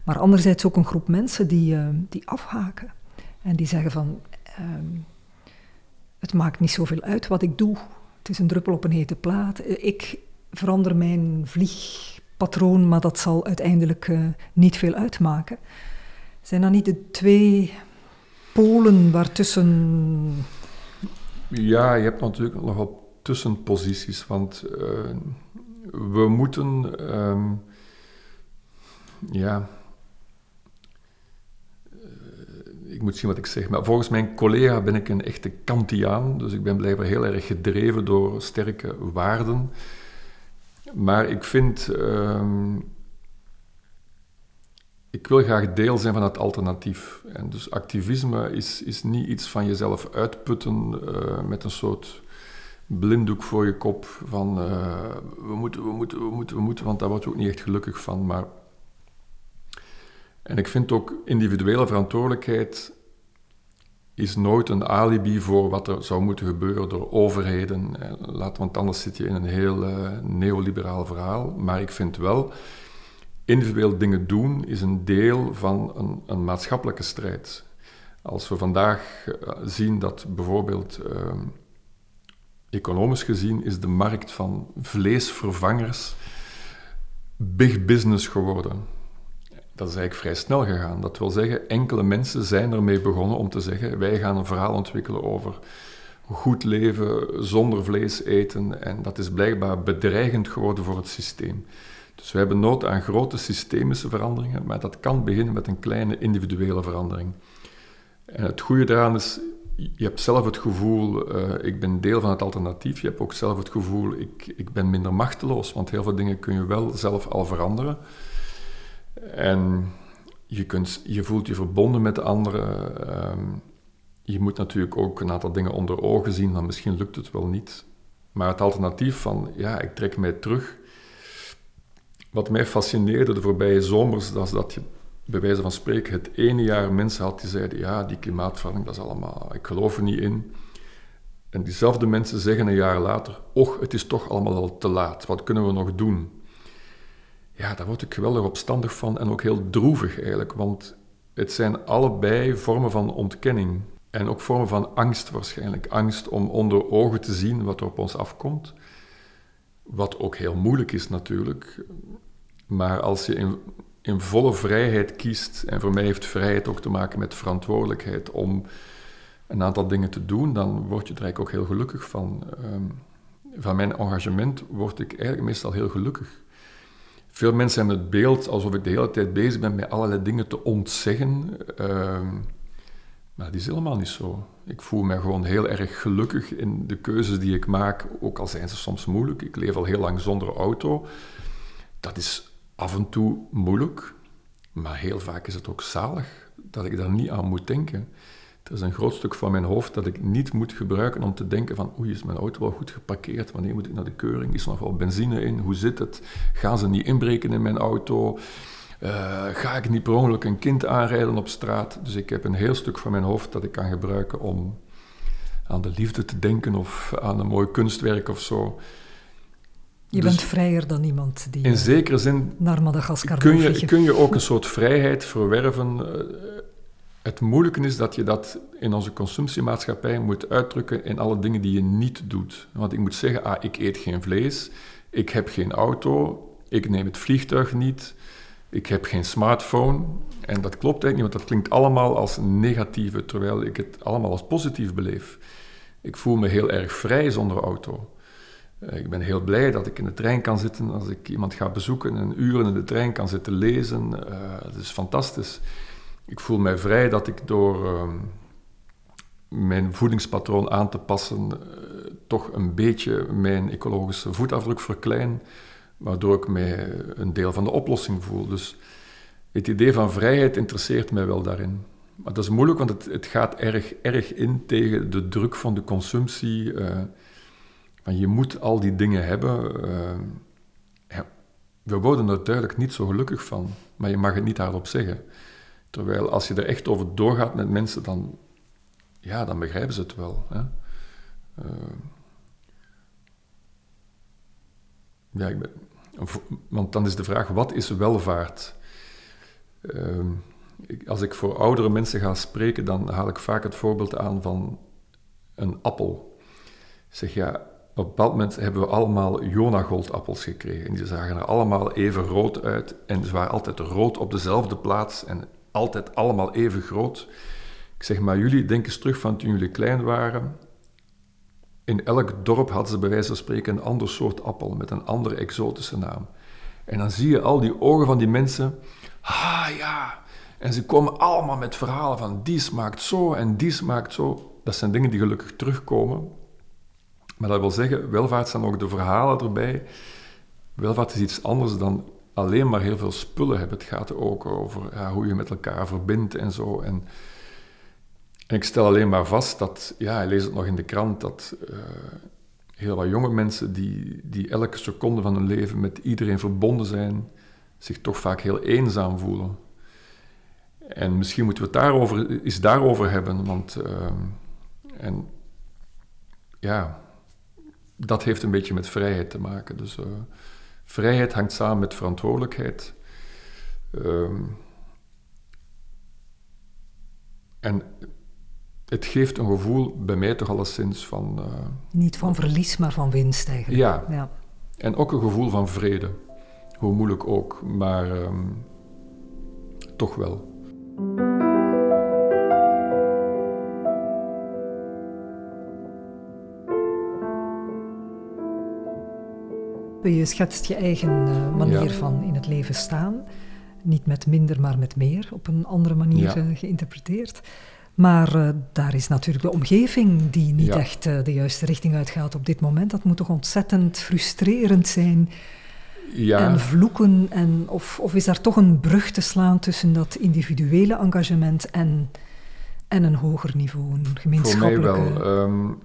Maar anderzijds ook een groep mensen die, uh, die afhaken. En die zeggen van, uh, het maakt niet zoveel uit wat ik doe. Het is een druppel op een hete plaat. Ik verander mijn vliegpatroon, maar dat zal uiteindelijk niet veel uitmaken. Zijn dat niet de twee polen waartussen. Ja, je hebt natuurlijk nogal tussenposities, want uh, we moeten. Um, ja. ik moet zien wat ik zeg, maar volgens mijn collega ben ik een echte Kantiaan, dus ik ben blijkbaar heel erg gedreven door sterke waarden. Maar ik vind, ehm, ik wil graag deel zijn van het alternatief. En dus activisme is, is niet iets van jezelf uitputten uh, met een soort blinddoek voor je kop van uh, we moeten, we moeten, we moeten, we moeten, want daar word je ook niet echt gelukkig van. Maar en ik vind ook individuele verantwoordelijkheid is nooit een alibi voor wat er zou moeten gebeuren door overheden. Laat, want anders zit je in een heel neoliberaal verhaal. Maar ik vind wel, individueel dingen doen is een deel van een, een maatschappelijke strijd. Als we vandaag uh, zien dat bijvoorbeeld, uh, economisch gezien, is de markt van vleesvervangers big business geworden dat is eigenlijk vrij snel gegaan. Dat wil zeggen, enkele mensen zijn ermee begonnen om te zeggen: wij gaan een verhaal ontwikkelen over goed leven zonder vlees eten. En dat is blijkbaar bedreigend geworden voor het systeem. Dus we hebben nood aan grote systemische veranderingen, maar dat kan beginnen met een kleine individuele verandering. En het goede daaraan is, je hebt zelf het gevoel, uh, ik ben deel van het alternatief. Je hebt ook zelf het gevoel, ik, ik ben minder machteloos, want heel veel dingen kun je wel zelf al veranderen. En je, kunt, je voelt je verbonden met de anderen. Ehm, je moet natuurlijk ook een aantal dingen onder ogen zien, dan misschien lukt het wel niet. Maar het alternatief van, ja, ik trek mij terug. Wat mij fascineerde de voorbije zomers, is dat je bij wijze van spreken het ene jaar mensen had die zeiden, ja, die klimaatverandering, dat is allemaal, ik geloof er niet in. En diezelfde mensen zeggen een jaar later, och, het is toch allemaal al te laat, wat kunnen we nog doen? ja, daar word ik geweldig opstandig van en ook heel droevig eigenlijk, want het zijn allebei vormen van ontkenning en ook vormen van angst waarschijnlijk. Angst om onder ogen te zien wat er op ons afkomt, wat ook heel moeilijk is natuurlijk. Maar als je in, in volle vrijheid kiest, en voor mij heeft vrijheid ook te maken met verantwoordelijkheid om een aantal dingen te doen, dan word je er eigenlijk ook heel gelukkig van. Ehm, van mijn engagement word ik eigenlijk meestal heel gelukkig. Veel mensen hebben het beeld alsof ik de hele tijd bezig ben met allerlei dingen te ontzeggen. Uh, maar die is helemaal niet zo. Ik voel me gewoon heel erg gelukkig in de keuzes die ik maak, ook al zijn ze soms moeilijk. Ik leef al heel lang zonder auto. Dat is af en toe moeilijk, maar heel vaak is het ook zalig dat ik daar niet aan moet denken. Er is een groot stuk van mijn hoofd dat ik niet moet gebruiken om te denken van oei, is mijn auto wel goed geparkeerd? Wanneer moet ik naar de keuring? Is er nog wel benzine in? Hoe zit het? Gaan ze niet inbreken in mijn auto? Uh, ga ik niet per ongeluk een kind aanrijden op straat? Dus ik heb een heel stuk van mijn hoofd dat ik kan gebruiken om aan de liefde te denken of aan een mooi kunstwerk of zo. Je bent dus vrijer dan iemand die in zekere zin naar Madagaskar kun je, kun je ook een soort vrijheid verwerven uh, het moeilijke is dat je dat in onze consumptiemaatschappij moet uitdrukken in alle dingen die je niet doet. Want ik moet zeggen, ah, ik eet geen vlees, ik heb geen auto, ik neem het vliegtuig niet, ik heb geen smartphone. En dat klopt eigenlijk niet, want dat klinkt allemaal als negatieve, terwijl ik het allemaal als positief beleef. Ik voel me heel erg vrij zonder auto. Eh, ik ben heel blij dat ik in de trein kan zitten als ik iemand ga bezoeken en uren in de trein kan zitten lezen. Dat is fantastisch ik voel mij vrij dat ik door ehm, mijn voedingspatroon aan te passen uh, toch een beetje mijn ecologische voetafdruk verklein, waardoor ik mij een deel van de oplossing voel. Dus het idee van vrijheid interesseert mij wel daarin. Maar dat is moeilijk, want het, het gaat erg, erg in tegen de druk van de consumptie. Uh, je moet al die dingen hebben. Uh, ja, we worden er duidelijk niet zo gelukkig van, maar je mag het niet hardop zeggen. Terwijl als je er echt over doorgaat met mensen, dan, ja, dan begrijpen ze het wel. Hè? Uh, ja, ik ben, want dan is de vraag, wat is welvaart? Uh, ik, als ik voor oudere mensen ga spreken, dan haal ik vaak het voorbeeld aan van een appel. Ik zeg, ja, op een bepaald moment hebben we allemaal Jonagoldappels gekregen. En die zagen er allemaal even rood uit. En ze waren altijd rood op dezelfde plaats en altijd allemaal even groot. Ik zeg maar, jullie denken eens terug van toen jullie klein waren. In elk dorp hadden ze bij wijze van spreken een ander soort appel met een andere exotische naam. En dan zie je al die ogen van die mensen. Ah ja, En ze komen allemaal met verhalen van die smaakt zo en die smaakt zo. Dat zijn dingen die gelukkig terugkomen. Maar dat wil zeggen, welvaart zijn ook de verhalen erbij. Welvaart is iets anders dan alleen maar heel veel spullen hebben. Het gaat ook over hoe je met elkaar verbindt en zo. En, en, ik stel alleen maar vast dat, ja, ik lees het nog in de krant, dat uh, heel wat jonge mensen die, die elke seconde van hun leven met iedereen verbonden zijn, zich toch vaak heel eenzaam voelen. En misschien moeten we het daarover, eens daarover hebben, want uh, en, ja, dat heeft een beetje met vrijheid te maken. Dus uh, vrijheid hangt samen met verantwoordelijkheid. Um, en het geeft een gevoel bij mij toch alleszins van... Uh, Niet van verlies, maar van winst eigenlijk. Ja. ja. En ook een gevoel van vrede. Hoe moeilijk ook, maar um, toch wel. Je schetst je eigen uh, manier ja. van in het leven staan. Niet met minder, maar met meer, op een andere manier ja. uh, geïnterpreteerd. Maar uh, daar is natuurlijk de omgeving die niet ja. echt de juiste richting uitgaat op dit moment. Dat moet toch ontzettend frustrerend zijn. En vloeken. En, of, of is daar toch een brug te slaan tussen dat individuele engagement en, en een hoger niveau, een gemeenschappelijke... Voor mij wel. Um,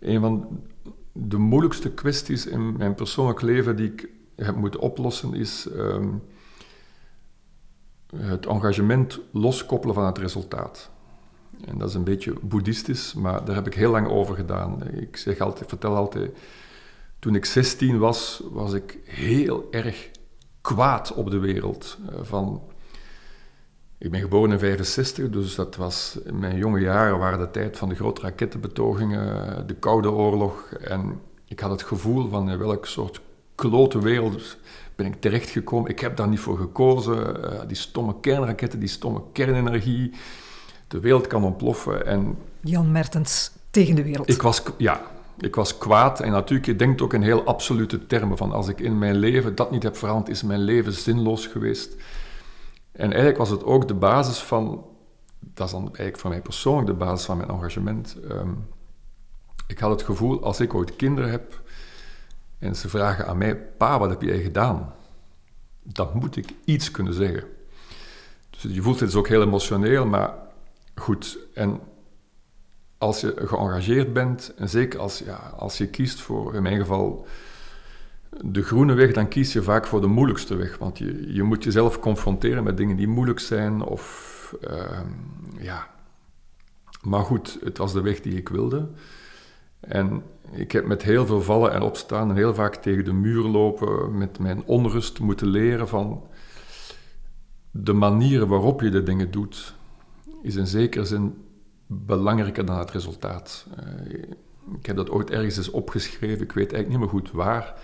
een van de moeilijkste kwesties in mijn persoonlijk leven die ik heb moeten oplossen is um, het engagement loskoppelen van het resultaat. En dat is een beetje boeddhistisch, maar daar heb ik heel lang over gedaan. Ik zeg altijd, vertel altijd, toen ik 16 was, was ik heel erg kwaad op de wereld. Uh, van, ik ben geboren in 65, dus dat was in mijn jonge jaren waren de tijd van de grote rakettenbetogingen, de Koude Oorlog. En ik had het gevoel van in welk soort klote wereld ben ik terechtgekomen. Ik heb daar niet voor gekozen. Uh, die stomme kernraketten, die stomme kernenergie. De wereld kan ontploffen. En Jan Mertens tegen de wereld. Ik was, ja, ik was kwaad. En natuurlijk, je denkt ook in heel absolute termen. Van als ik in mijn leven dat niet heb veranderd, is mijn leven zinloos geweest. En eigenlijk was het ook de basis van, dat is dan eigenlijk voor mij persoonlijk de basis van mijn engagement. Um, ik had het gevoel, als ik ooit kinderen heb en ze vragen aan mij, pa, wat heb jij gedaan? Dan moet ik iets kunnen zeggen. Dus je voelt het is ook heel emotioneel, maar goed. En als je geëngageerd bent, en zeker als, ja, als je kiest voor, in mijn geval, de groene weg, dan kies je vaak voor de moeilijkste weg. Want je, je moet jezelf confronteren met dingen die moeilijk zijn. Of, uh, ja. Maar goed, het was de weg die ik wilde. En ik heb met heel veel vallen en opstaan en heel vaak tegen de muur lopen, met mijn onrust moeten leren van de manieren waarop je de dingen doet, is in zekere zin belangrijker dan het resultaat. Uh, ik heb dat ooit ergens eens opgeschreven, ik weet eigenlijk niet meer goed waar.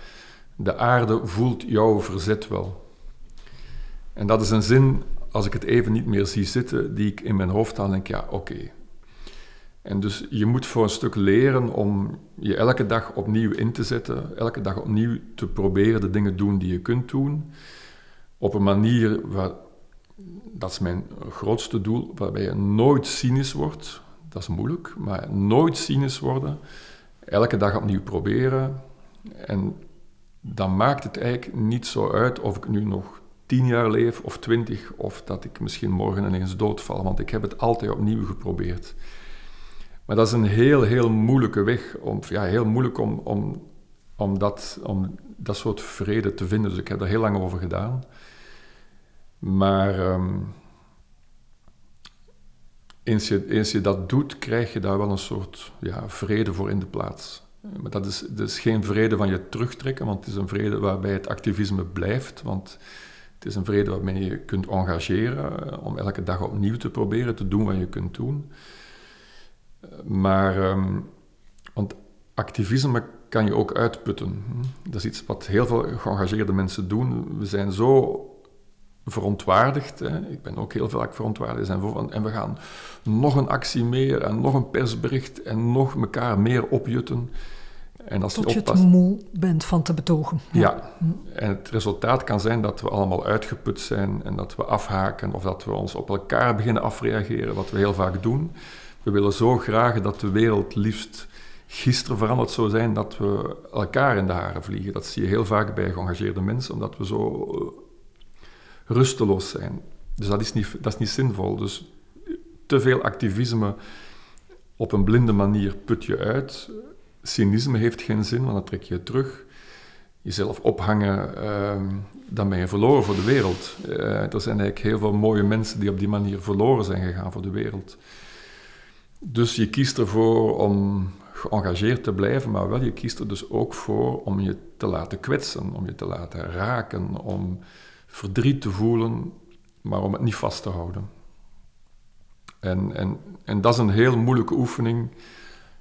De aarde voelt jouw verzet wel. En dat is een zin, als ik het even niet meer zie zitten, die ik in mijn hoofd haal en denk, ja, oké. En dus je moet voor een stuk leren om je elke dag opnieuw in te zetten, elke dag opnieuw te proberen de dingen doen die je kunt doen, op een manier waar, dat is mijn grootste doel, waarbij je nooit cynisch wordt. Dat is moeilijk, maar nooit cynisch worden. Elke dag opnieuw proberen. En dan maakt het eigenlijk niet zo uit of ik nu nog tien jaar leef of twintig, of dat ik misschien morgen ineens doodval, want ik heb het altijd opnieuw geprobeerd. Maar dat is een heel, heel moeilijke weg, om, ja, heel moeilijk om, om, om, dat, om dat soort vrede te vinden. Dus ik heb er heel lang over gedaan. Maar um, eens, je, eens je dat doet, krijg je daar wel een soort ja, vrede voor in de plaats. Maar dat is, dat is geen vrede van je terugtrekken, want het is een vrede waarbij het activisme blijft. Want het is een vrede waarmee je kunt engageren om elke dag opnieuw te proberen te doen wat je kunt doen. Maar, um, want activisme kan je ook uitputten. Dat is iets wat heel veel geëngageerde mensen doen. We zijn zo verontwaardigd. Hè. Ik ben ook heel vaak verontwaardigd. En we gaan nog een actie meer en nog een persbericht en nog elkaar meer opjutten. En als Tot je, het moe bent van te betogen. Ja. en het resultaat kan zijn dat we allemaal uitgeput zijn en dat we afhaken of dat we ons op elkaar beginnen afreageren, wat we heel vaak doen. We willen zo graag dat de wereld liefst gisteren veranderd zou zijn dat we elkaar in de haren vliegen. Dat zie je heel vaak bij geëngageerde mensen, omdat we zo eh, rusteloos zijn. Dus dat is niet, dat is niet zinvol. Dus te veel activisme op een blinde manier put je uit. Cynisme heeft geen zin, want dan trek je terug. Jezelf ophangen, uh, dan ben je verloren voor de wereld. Uh, er zijn eigenlijk heel veel mooie mensen die op die manier verloren zijn gegaan voor de wereld. Dus je kiest ervoor om geëngageerd te blijven, maar wel je kiest er dus ook voor om je te laten kwetsen, om je te laten raken, om verdriet te voelen, maar om het niet vast te houden. En, en, en dat is een heel moeilijke oefening.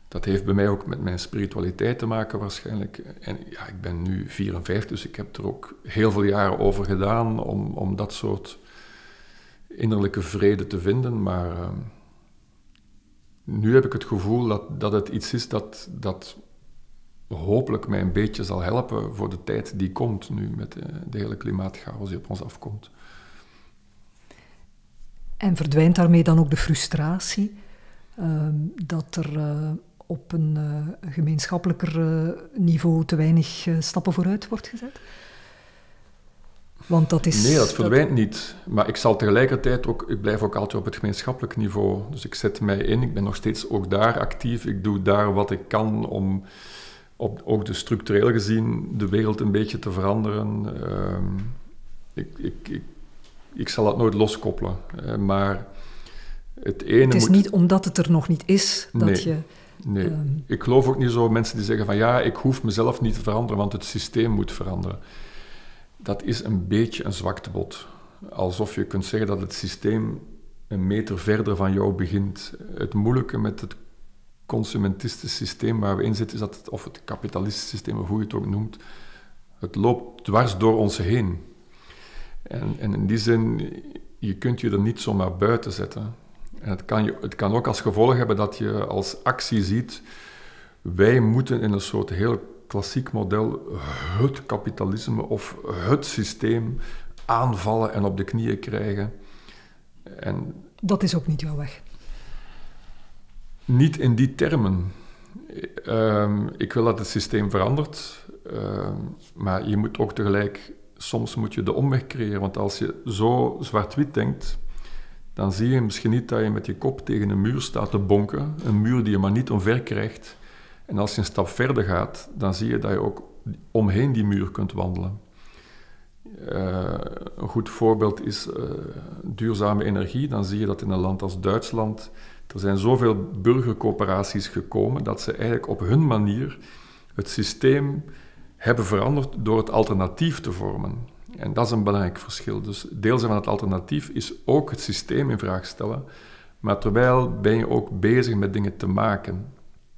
Dat heeft bij mij ook met mijn spiritualiteit te maken waarschijnlijk. En ja, ik ben nu 54, dus ik heb er ook heel veel jaren over gedaan om, om dat soort innerlijke vrede te vinden. Maar uh, nu heb ik het gevoel dat, dat het iets is dat, dat hopelijk mij een beetje zal helpen voor de tijd die komt nu met de, de hele klimaatchaos die op ons afkomt. En verdwijnt daarmee dan ook de frustratie uh, dat er uh, op een uh, gemeenschappelijker eh, niveau te weinig stappen vooruit wordt gezet? Want dat is, nee, dat verdwijnt niet. Maar ik zal tegelijkertijd ook, ik blijf ook altijd op het gemeenschappelijk niveau. Dus ik zet mij in, ik ben nog steeds ook daar actief. Ik doe daar wat ik kan om op, ook de structureel gezien de wereld een beetje te veranderen. Uh, ik, ik, ik, ik, zal dat nooit loskoppelen. Uh, maar het ene. Het is niet omdat het er nog niet is dat nee, je. Nee, um, ik geloof ook niet zo mensen die zeggen van ja, ik hoef mezelf niet te veranderen, want het systeem moet veranderen dat is een beetje een zwaktebod. Alsof je kunt zeggen dat het systeem een meter verder van jou begint. Het moeilijke met het consumentistisch systeem waar we in zitten, is dat het, of het kapitalistische systeem, of hoe je het ook noemt, het loopt dwars door ons heen. En, en in die zin, je kunt je er niet zomaar buiten zetten. En het kan, je, het kan ook als gevolg hebben dat je als actie ziet, wij moeten in een soort heel klassiek model het kapitalisme of het systeem aanvallen en op de knieën krijgen. En dat is ook niet jouw weg. Niet in die termen. Um, ik wil dat het systeem verandert, um, maar je moet ook tegelijk, soms moet je de omweg creëren, want als je zo zwart-wit denkt, dan zie je misschien niet dat je met je kop tegen een muur staat te bonken, een muur die je maar niet omver krijgt, en als je een stap verder gaat, dan zie je dat je ook omheen die muur kunt wandelen. Uh, een goed voorbeeld is uh, duurzame energie. Dan zie je dat in een land als Duitsland er zijn zoveel burgercoöperaties gekomen dat ze eigenlijk op hun manier het systeem hebben veranderd door het alternatief te vormen. En dat is een belangrijk verschil. Dus deel van het alternatief is ook het systeem in vraag stellen, maar terwijl ben je ook bezig met dingen te maken.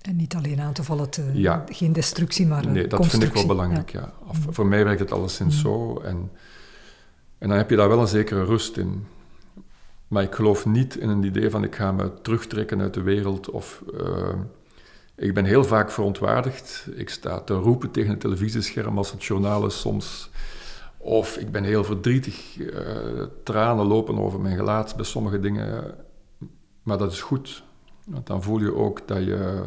En niet alleen aan te vallen, te, ja. geen destructie, maar Nee, dat vind ik wel belangrijk, ja. Of, mm. Voor mij werkt het alleszins mm. zo. En, en dan heb je daar wel een zekere rust in. Maar ik geloof niet in een idee van ik ga me terugtrekken uit de wereld. Of uh, ik ben heel vaak verontwaardigd. Ik sta te roepen tegen het televisiescherm als het journaal is soms. Of ik ben heel verdrietig. Uh, tranen lopen over mijn gelaat bij sommige dingen. Maar dat is goed. Want dan voel je ook dat je,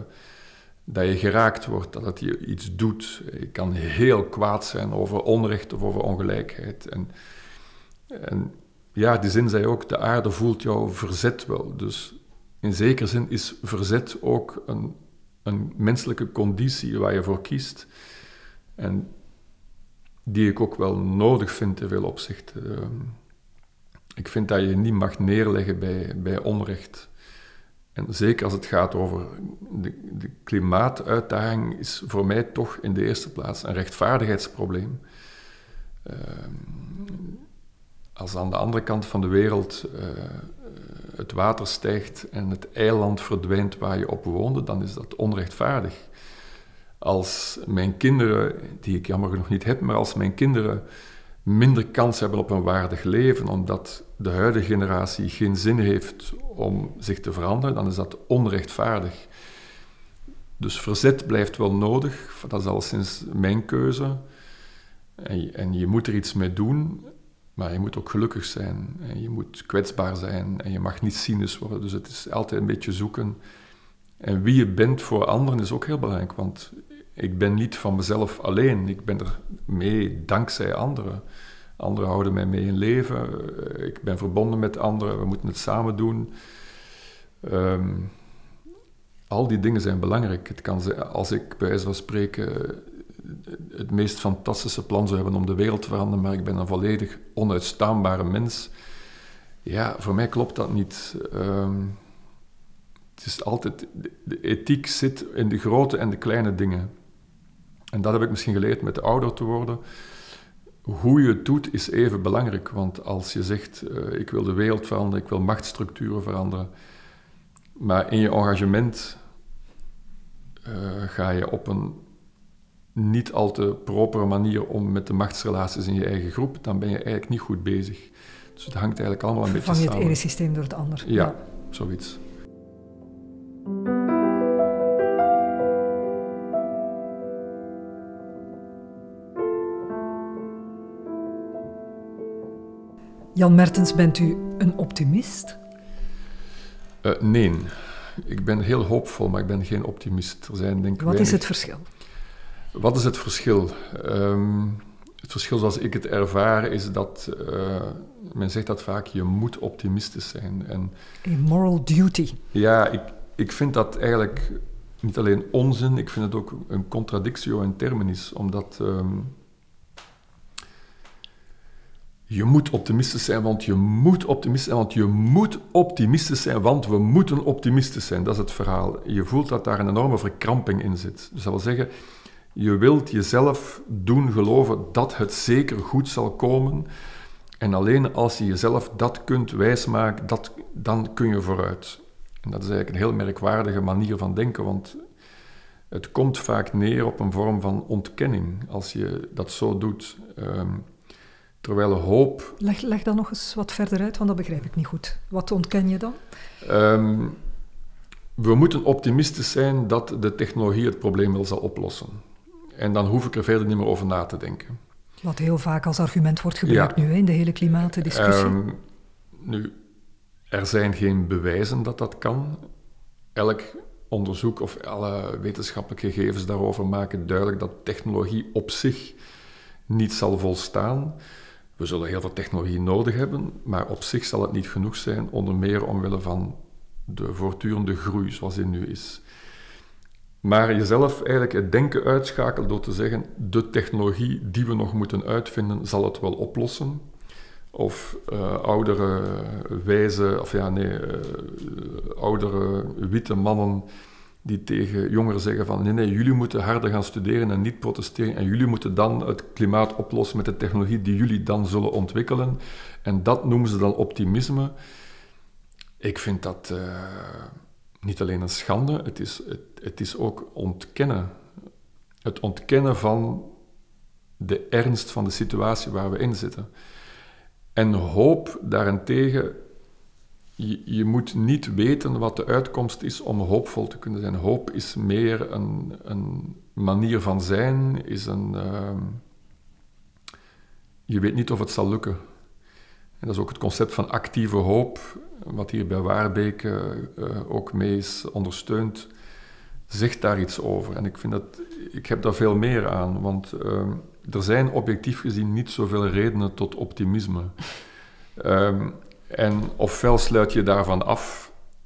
dat je geraakt wordt, dat het je iets doet. Je kan heel kwaad zijn over onrecht of over ongelijkheid. En, en ja, die zin zei ook, de aarde voelt jouw verzet wel. Dus in zekere zin is verzet ook een, een menselijke conditie waar je voor kiest. En die ik ook wel nodig vind in veel opzichten. Ehm, ik vind dat je niet mag neerleggen bij, bij onrecht. En zeker als het gaat over de, de, klimaatuitdaging, is voor mij toch in de eerste plaats een rechtvaardigheidsprobleem. Uh, als aan de andere kant van de wereld uh, het water stijgt en het eiland verdwijnt waar je op woonde, dan is dat onrechtvaardig. Als mijn kinderen, die ik jammer genoeg niet heb, maar als mijn kinderen minder kans hebben op een waardig leven, omdat de huidige generatie geen zin heeft om zich te veranderen, dan is dat onrechtvaardig. dus verzet blijft wel nodig, dat is al sinds mijn keuze. En je, en je moet er iets mee doen, maar je moet ook gelukkig zijn. En je moet kwetsbaar zijn en je mag niet cynisch worden. Dus het is altijd een beetje zoeken. En wie je bent voor anderen is ook heel belangrijk, want ik ben niet van mezelf alleen. Ik ben er mee dankzij anderen. Anderen houden mij mee in leven. Ik ben verbonden met anderen. We moeten het samen doen. Ehm, al die dingen zijn belangrijk. Het kan als ik bij wijze van spreken het meest fantastische plan zou hebben om de wereld te veranderen, maar ik ben een volledig onuitstaanbare mens. Ja, voor mij klopt dat niet. Ehm, het is altijd, de ethiek zit in de grote en de kleine dingen. En dat heb ik misschien geleerd met ouder te worden. Hoe je het doet is even belangrijk, want als je zegt, uh, ik wil de wereld veranderen, ik wil machtsstructuren veranderen, maar in je engagement uh, ga je op een niet al te propere manier om met de machtsrelaties in je eigen groep, dan ben je eigenlijk niet goed bezig. Dus het hangt eigenlijk allemaal een beetje samen. Vang je het ene systeem door het ander. Ja, ja. zoiets. Jan Mertens, bent u een optimist? Uh, nee, ik ben heel hoopvol, maar ik ben geen optimist. Er zijn, denk Wat is het verschil? Wat is het verschil? Um, het verschil zoals ik het ervaar is dat, uh, men zegt dat vaak, je moet optimistisch zijn. En, A moral duty. Ja, ik, ik vind dat eigenlijk niet alleen onzin, ik vind het ook een contradictio in terminis, omdat... Um, je moet optimistisch zijn, want je moet optimistisch zijn, want je moet optimistisch zijn, want we moeten optimistisch zijn. Dat is het verhaal. Je voelt dat daar een enorme verkramping in zit. Dus dat wil zeggen, je wilt jezelf doen geloven dat het zeker goed zal komen. En alleen als je jezelf dat kunt wijsmaken, dat, dan kun je vooruit. En dat is eigenlijk een heel merkwaardige manier van denken, want het komt vaak neer op een vorm van ontkenning als je dat zo doet. Um, terwijl hoop. Leg, leg dat nog eens wat verder uit, want dat begrijp ik niet goed. Wat ontken je dan? Um, we moeten optimistisch zijn dat de technologie het probleem wel zal oplossen. En dan hoef ik er verder niet meer over na te denken. Wat heel vaak als argument wordt gebruikt nu in de hele klimaatdiscussie. Um, nu, er zijn geen bewijzen dat dat kan. Elk onderzoek of alle wetenschappelijke gegevens daarover maken duidelijk dat technologie op zich niet zal volstaan. We zullen heel veel technologie nodig hebben, maar op zich zal het niet genoeg zijn, onder meer omwille van de voortdurende groei zoals die nu is. Maar jezelf eigenlijk het denken uitschakelen door te zeggen: de technologie die we nog moeten uitvinden, zal het wel oplossen. Of uh, oudere wijze, of ja, nee, uh, oudere witte mannen die tegen jongeren zeggen van nee, nee, jullie moeten harder gaan studeren en niet protesteren en jullie moeten dan het klimaat oplossen met de technologie die jullie dan zullen ontwikkelen. En dat noemen ze dan optimisme. Ik vind dat uh, niet alleen een schande, het is, het is ook ontkennen. Het ontkennen van de ernst van de situatie waar we in zitten. En hoop daarentegen, je, je, moet niet weten wat de uitkomst is om hoopvol te kunnen zijn. Hoop is meer een, een manier van zijn, is een... Uh, je weet niet of het zal lukken. En dat is ook het concept van actieve hoop, wat hier bij Waarbeek uh, ook mee is ondersteund, zegt daar iets over. En ik, vind dat, ik heb daar veel meer aan, want uh, er zijn objectief gezien niet zoveel redenen tot optimisme. Um, en ofwel sluit je daarvan af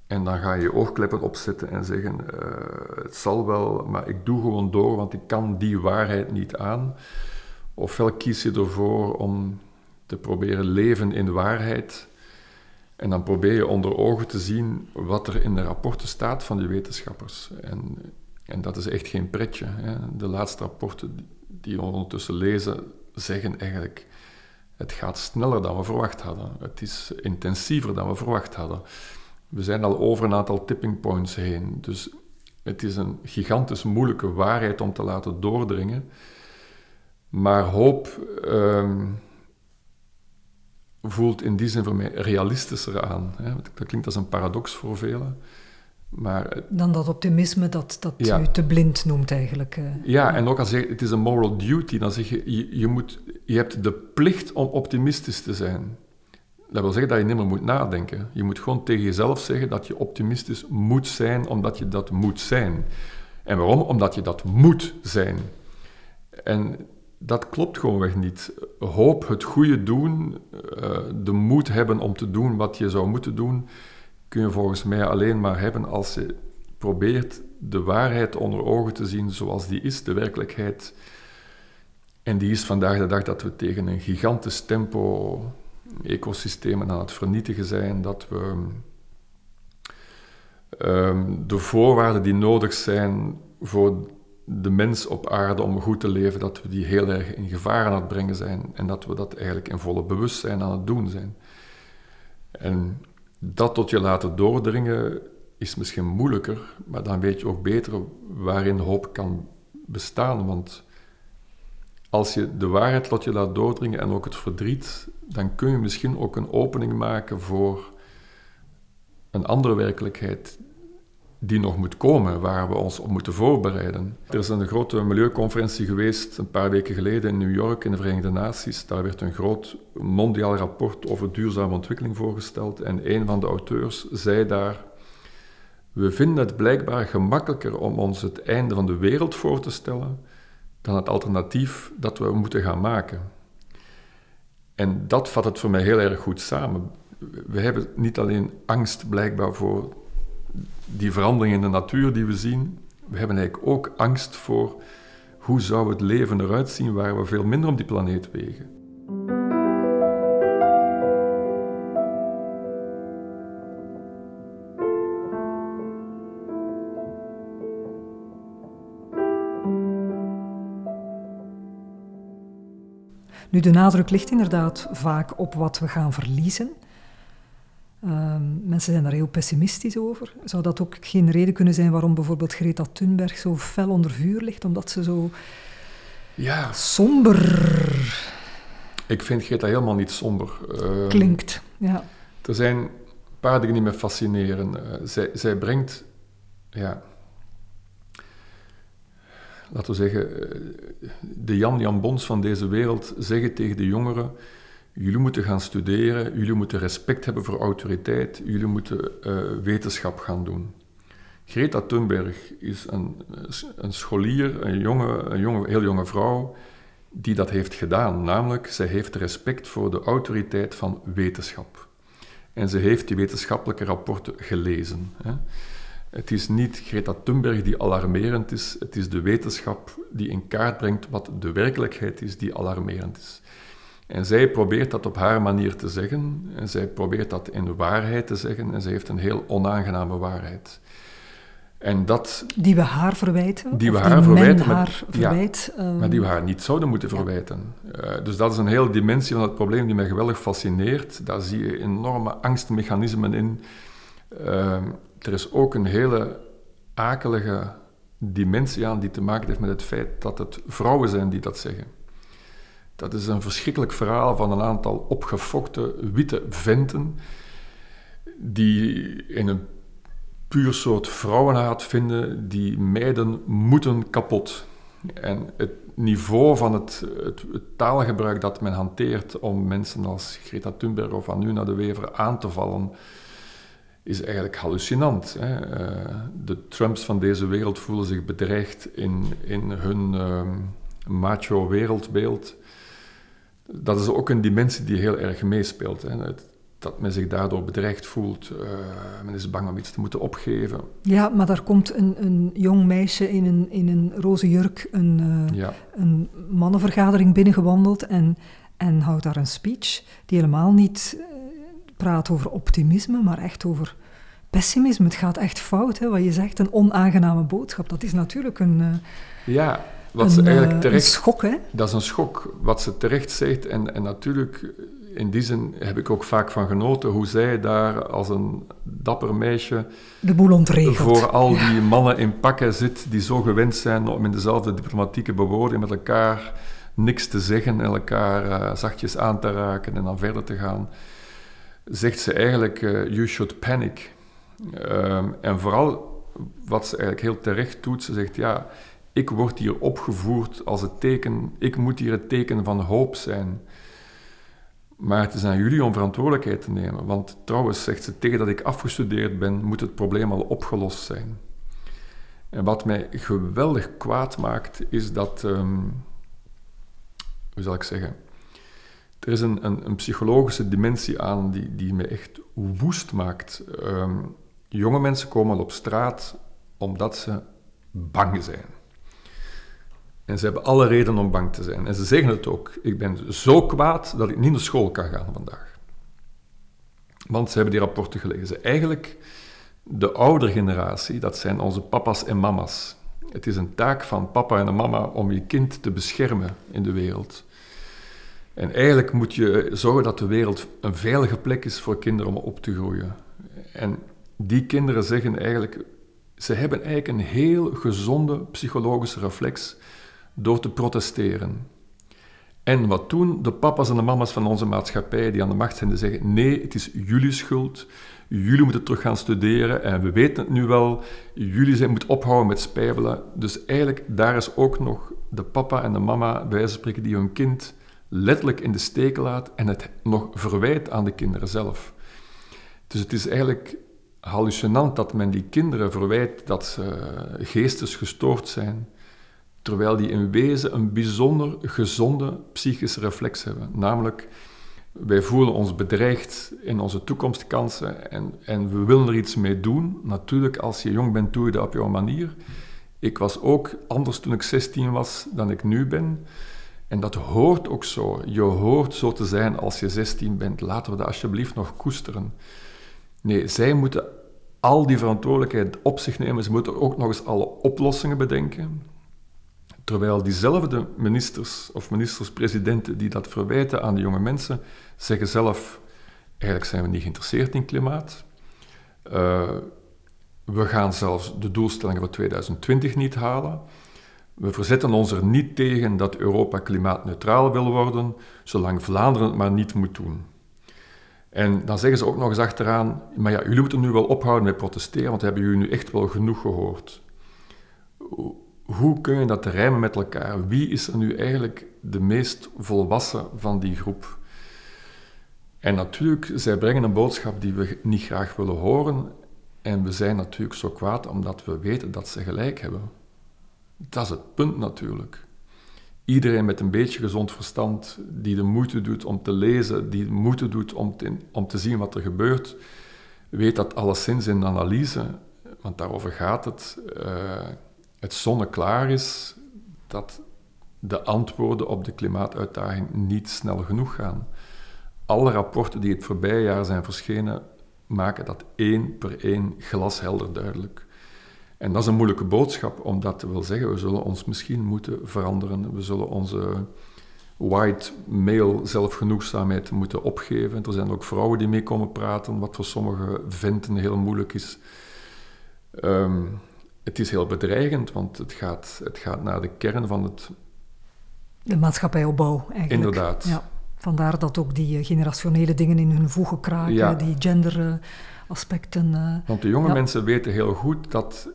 en dan ga je je oogkleppen opzetten en zeggen: uh, Het zal wel, maar ik doe gewoon door, want ik kan die waarheid niet aan. Ofwel kies je ervoor om te proberen leven in waarheid. En dan probeer je onder ogen te zien wat er in de rapporten staat van die wetenschappers. En, en dat is echt geen pretje. Hè. De laatste rapporten die we ondertussen lezen, zeggen eigenlijk het gaat sneller dan we verwacht hadden. Het is intensiever dan we verwacht hadden. We zijn al over een aantal tipping points heen. Dus het is een gigantisch moeilijke waarheid om te laten doordringen. Maar hoop ehm, voelt in die zin voor mij realistischer aan. Hè. Dat klinkt als een paradox voor velen. Maar, dan dat optimisme dat, dat ja. u te blind noemt eigenlijk. Uh, ja, en ook als je het is een moral duty, dan zeg je, je, je, moet, je hebt de plicht om optimistisch te zijn. Dat wil zeggen dat je niet meer moet nadenken. Je moet gewoon tegen jezelf zeggen dat je optimistisch moet zijn, omdat je dat moet zijn. En waarom? Omdat je dat moet zijn. En dat klopt gewoonweg niet. Hoop, het goede doen, uh, de moed hebben om te doen wat je zou moeten doen, kun je volgens mij alleen maar hebben als je probeert de waarheid onder ogen te zien zoals die is, de werkelijkheid. En die is vandaag de dag dat we tegen een gigantisch tempo ecosystemen aan het vernietigen zijn, dat we um, de voorwaarden die nodig zijn voor de mens op aarde om goed te leven, dat we die heel erg in gevaar aan het brengen zijn en dat we dat eigenlijk in volle bewustzijn aan het doen zijn. En dat tot je laten doordringen is misschien moeilijker, maar dan weet je ook beter waarin hoop kan bestaan. Want als je de waarheid tot je laat doordringen en ook het verdriet, dan kun je misschien ook een opening maken voor een andere werkelijkheid die nog moet komen, waar we ons op moeten voorbereiden. Er is een grote milieuconferentie geweest een paar weken geleden in New York in de Verenigde Naties. Daar werd een groot mondiaal rapport over duurzame ontwikkeling voorgesteld. En een van de auteurs zei daar: We vinden het blijkbaar gemakkelijker om ons het einde van de wereld voor te stellen dan het alternatief dat we moeten gaan maken. En dat vat het voor mij heel erg goed samen. We hebben niet alleen angst blijkbaar voor die verandering in de natuur die we zien, we hebben eigenlijk ook angst voor hoe zou het leven eruit zien waar we veel minder op die planeet wegen. Nu, de nadruk ligt inderdaad vaak op wat we gaan verliezen. Um, mensen zijn daar heel pessimistisch over. Zou dat ook geen reden kunnen zijn waarom bijvoorbeeld Greta Thunberg zo fel onder vuur ligt? Omdat ze zo ja. somber... Ik vind Greta helemaal niet somber. Uh, Klinkt, ja. Er zijn een paar dingen die me fascineren. Uh, zij, zij brengt... Ja, laten we zeggen, eh, de Jan Jan Bons van deze wereld zeggen tegen de jongeren: jullie moeten gaan studeren, jullie moeten respect hebben voor autoriteit, jullie moeten uh, wetenschap gaan doen. Greta Thunberg is een, een scholier, een, jonge, een jonge, heel jonge vrouw, die dat heeft gedaan. Namelijk, zij heeft respect voor de autoriteit van wetenschap. En ze heeft die wetenschappelijke rapporten gelezen. Hè. Het is niet Greta Thunberg die alarmerend is, het is de wetenschap die in kaart brengt wat de werkelijkheid is die alarmerend is. En zij probeert dat op haar manier te zeggen, en zij probeert dat in waarheid te zeggen, en zij heeft een heel onaangename waarheid. En dat, die we haar verwijten? Die we haar verwijten. Haar verwijt, ja, maar die we haar niet zouden moeten verwijten. Uh, dus dat is een hele dimensie van het probleem die mij geweldig fascineert. Daar zie je enorme angstmechanismen in. Uh, er is ook een hele akelige dimensie aan die te maken heeft met het feit dat het vrouwen zijn die dat zeggen. Dat is een verschrikkelijk verhaal van een aantal opgefokte witte venten die in een puur soort vrouwenhaat vinden, die meiden moeten kapot. En het niveau van het, het, het, taalgebruik dat men hanteert om mensen als Greta Thunberg of Anuna de Wever aan te vallen, is eigenlijk hallucinant. Hè. Eh, de Trumps van deze wereld voelen zich bedreigd in, in hun uh, macho wereldbeeld. Dat is ook een dimensie die heel erg meespeelt. Hè. Dat men zich daardoor bedreigd voelt. Uh, men is bang om iets te moeten opgeven. Ja, maar daar komt een, een jong meisje in een, in een roze jurk een, uh, een mannenvergadering binnengewandeld en, en houdt daar een speech die helemaal niet praat over optimisme, maar echt over pessimisme. Het gaat echt fout, hè, wat je zegt. Een onaangename boodschap. Dat is natuurlijk een... Uh, ja, wat ze eigenlijk eh, terecht... Een schok, hè? Dat is een schok, wat ze terecht zegt. En, en natuurlijk, in die zin heb ik ook vaak van genoten hoe zij daar als een dapper meisje... De boel ontregelt. Voor al die mannen in pakken zit die zo gewend zijn om in dezelfde diplomatieke bewoording met elkaar niks te zeggen en elkaar uh, zachtjes aan te raken en dan verder te gaan zegt ze eigenlijk: uh, You should panic. Ehm, en vooral wat ze eigenlijk heel terecht doet, ze zegt ja, ik word hier opgevoerd als het teken, ik moet hier het teken van hoop zijn. Maar het is aan jullie om verantwoordelijkheid te nemen. Want trouwens, zegt ze, tegen dat ik afgestudeerd ben, moet het probleem al opgelost zijn. En wat mij geweldig kwaad maakt, is dat, ehm, hoe zal ik zeggen, er is een, een, een, psychologische dimensie aan die, die me echt woest maakt. Ehm, jonge mensen komen op straat omdat ze bang zijn. En ze hebben alle reden om bang te zijn. En ze zeggen het ook. Ik ben zo kwaad dat ik niet naar school kan gaan vandaag. Want ze hebben die rapporten gelezen. Eigenlijk, de oudere generatie, dat zijn onze papa's en mama's. Het is een taak van papa en mama om je kind te beschermen in de wereld. En eigenlijk moet je zorgen dat de wereld een veilige plek is voor kinderen om op te groeien. En die kinderen zeggen eigenlijk, ze hebben eigenlijk een heel gezonde psychologische reflex door te protesteren. En wat doen de papa's en de mama's van onze maatschappij die aan de macht zijn, die zeggen: nee, het is jullie schuld. Jullie moeten terug gaan studeren en we weten het nu wel. Jullie zijn, moeten ophouden met spijbelen. Dus eigenlijk, daar is ook nog de papa en de mama, bij wijze spreken, die hun kind letterlijk in de steek laat en het nog verwijt aan de kinderen zelf. Dus het is eigenlijk hallucinant dat men die kinderen verwijt dat ze geestesgestoord zijn terwijl die in wezen een bijzonder gezonde psychische reflex hebben. Namelijk, wij voelen ons bedreigd in onze toekomstkansen en, en we willen er iets mee doen. Natuurlijk, als je jong bent, doe je dat op jouw manier. Ik was ook anders toen ik 16 was dan ik nu ben. En dat hoort ook zo. Je hoort zo te zijn als je 16 bent. Laten we dat alsjeblieft nog koesteren. Nee, zij moeten al die verantwoordelijkheid op zich nemen. Ze moeten ook nog eens alle oplossingen bedenken. Terwijl diezelfde ministers of ministers-presidenten die dat verwijten aan de jonge mensen, zeggen zelf, eigenlijk zijn we niet geïnteresseerd in klimaat. Uh, we gaan zelfs de doelstellingen van 2020 niet halen. We verzetten ons er niet tegen dat Europa klimaatneutraal wil worden, zolang Vlaanderen het maar niet moet doen. En dan zeggen ze ook nog eens achteraan, maar ja, jullie moeten nu wel ophouden met protesteren, want hebben jullie nu echt wel genoeg gehoord hoe kun je dat rijmen met elkaar? Wie is er nu eigenlijk de meest volwassen van die groep? En natuurlijk, zij brengen een boodschap die we niet graag willen horen. En we zijn natuurlijk zo kwaad omdat we weten dat ze gelijk hebben. Dat is het punt natuurlijk. Iedereen met een beetje gezond verstand, die de moeite doet om te lezen, die de moeite doet om te, om te zien wat er gebeurt, weet dat alleszins in analyse, want daarover gaat het, uh, het zonneklaar is dat de antwoorden op de klimaatuitdaging niet snel genoeg gaan. Alle rapporten die het voorbije jaar zijn verschenen, maken dat één per één glashelder duidelijk. En dat is een moeilijke boodschap, omdat dat wil zeggen, we zullen ons misschien moeten veranderen. We zullen onze white male zelfgenoegzaamheid moeten opgeven. Er zijn ook vrouwen die mee komen praten, wat voor sommige venten heel moeilijk is. Um, het is heel bedreigend, want het gaat, het gaat naar de kern van het... De maatschappijopbouw, eigenlijk. Inderdaad. Ja. Vandaar dat ook die eh, generationele dingen in hun voegen kraken, die genderaspecten. Uh, want de jonge mensen weten heel goed dat...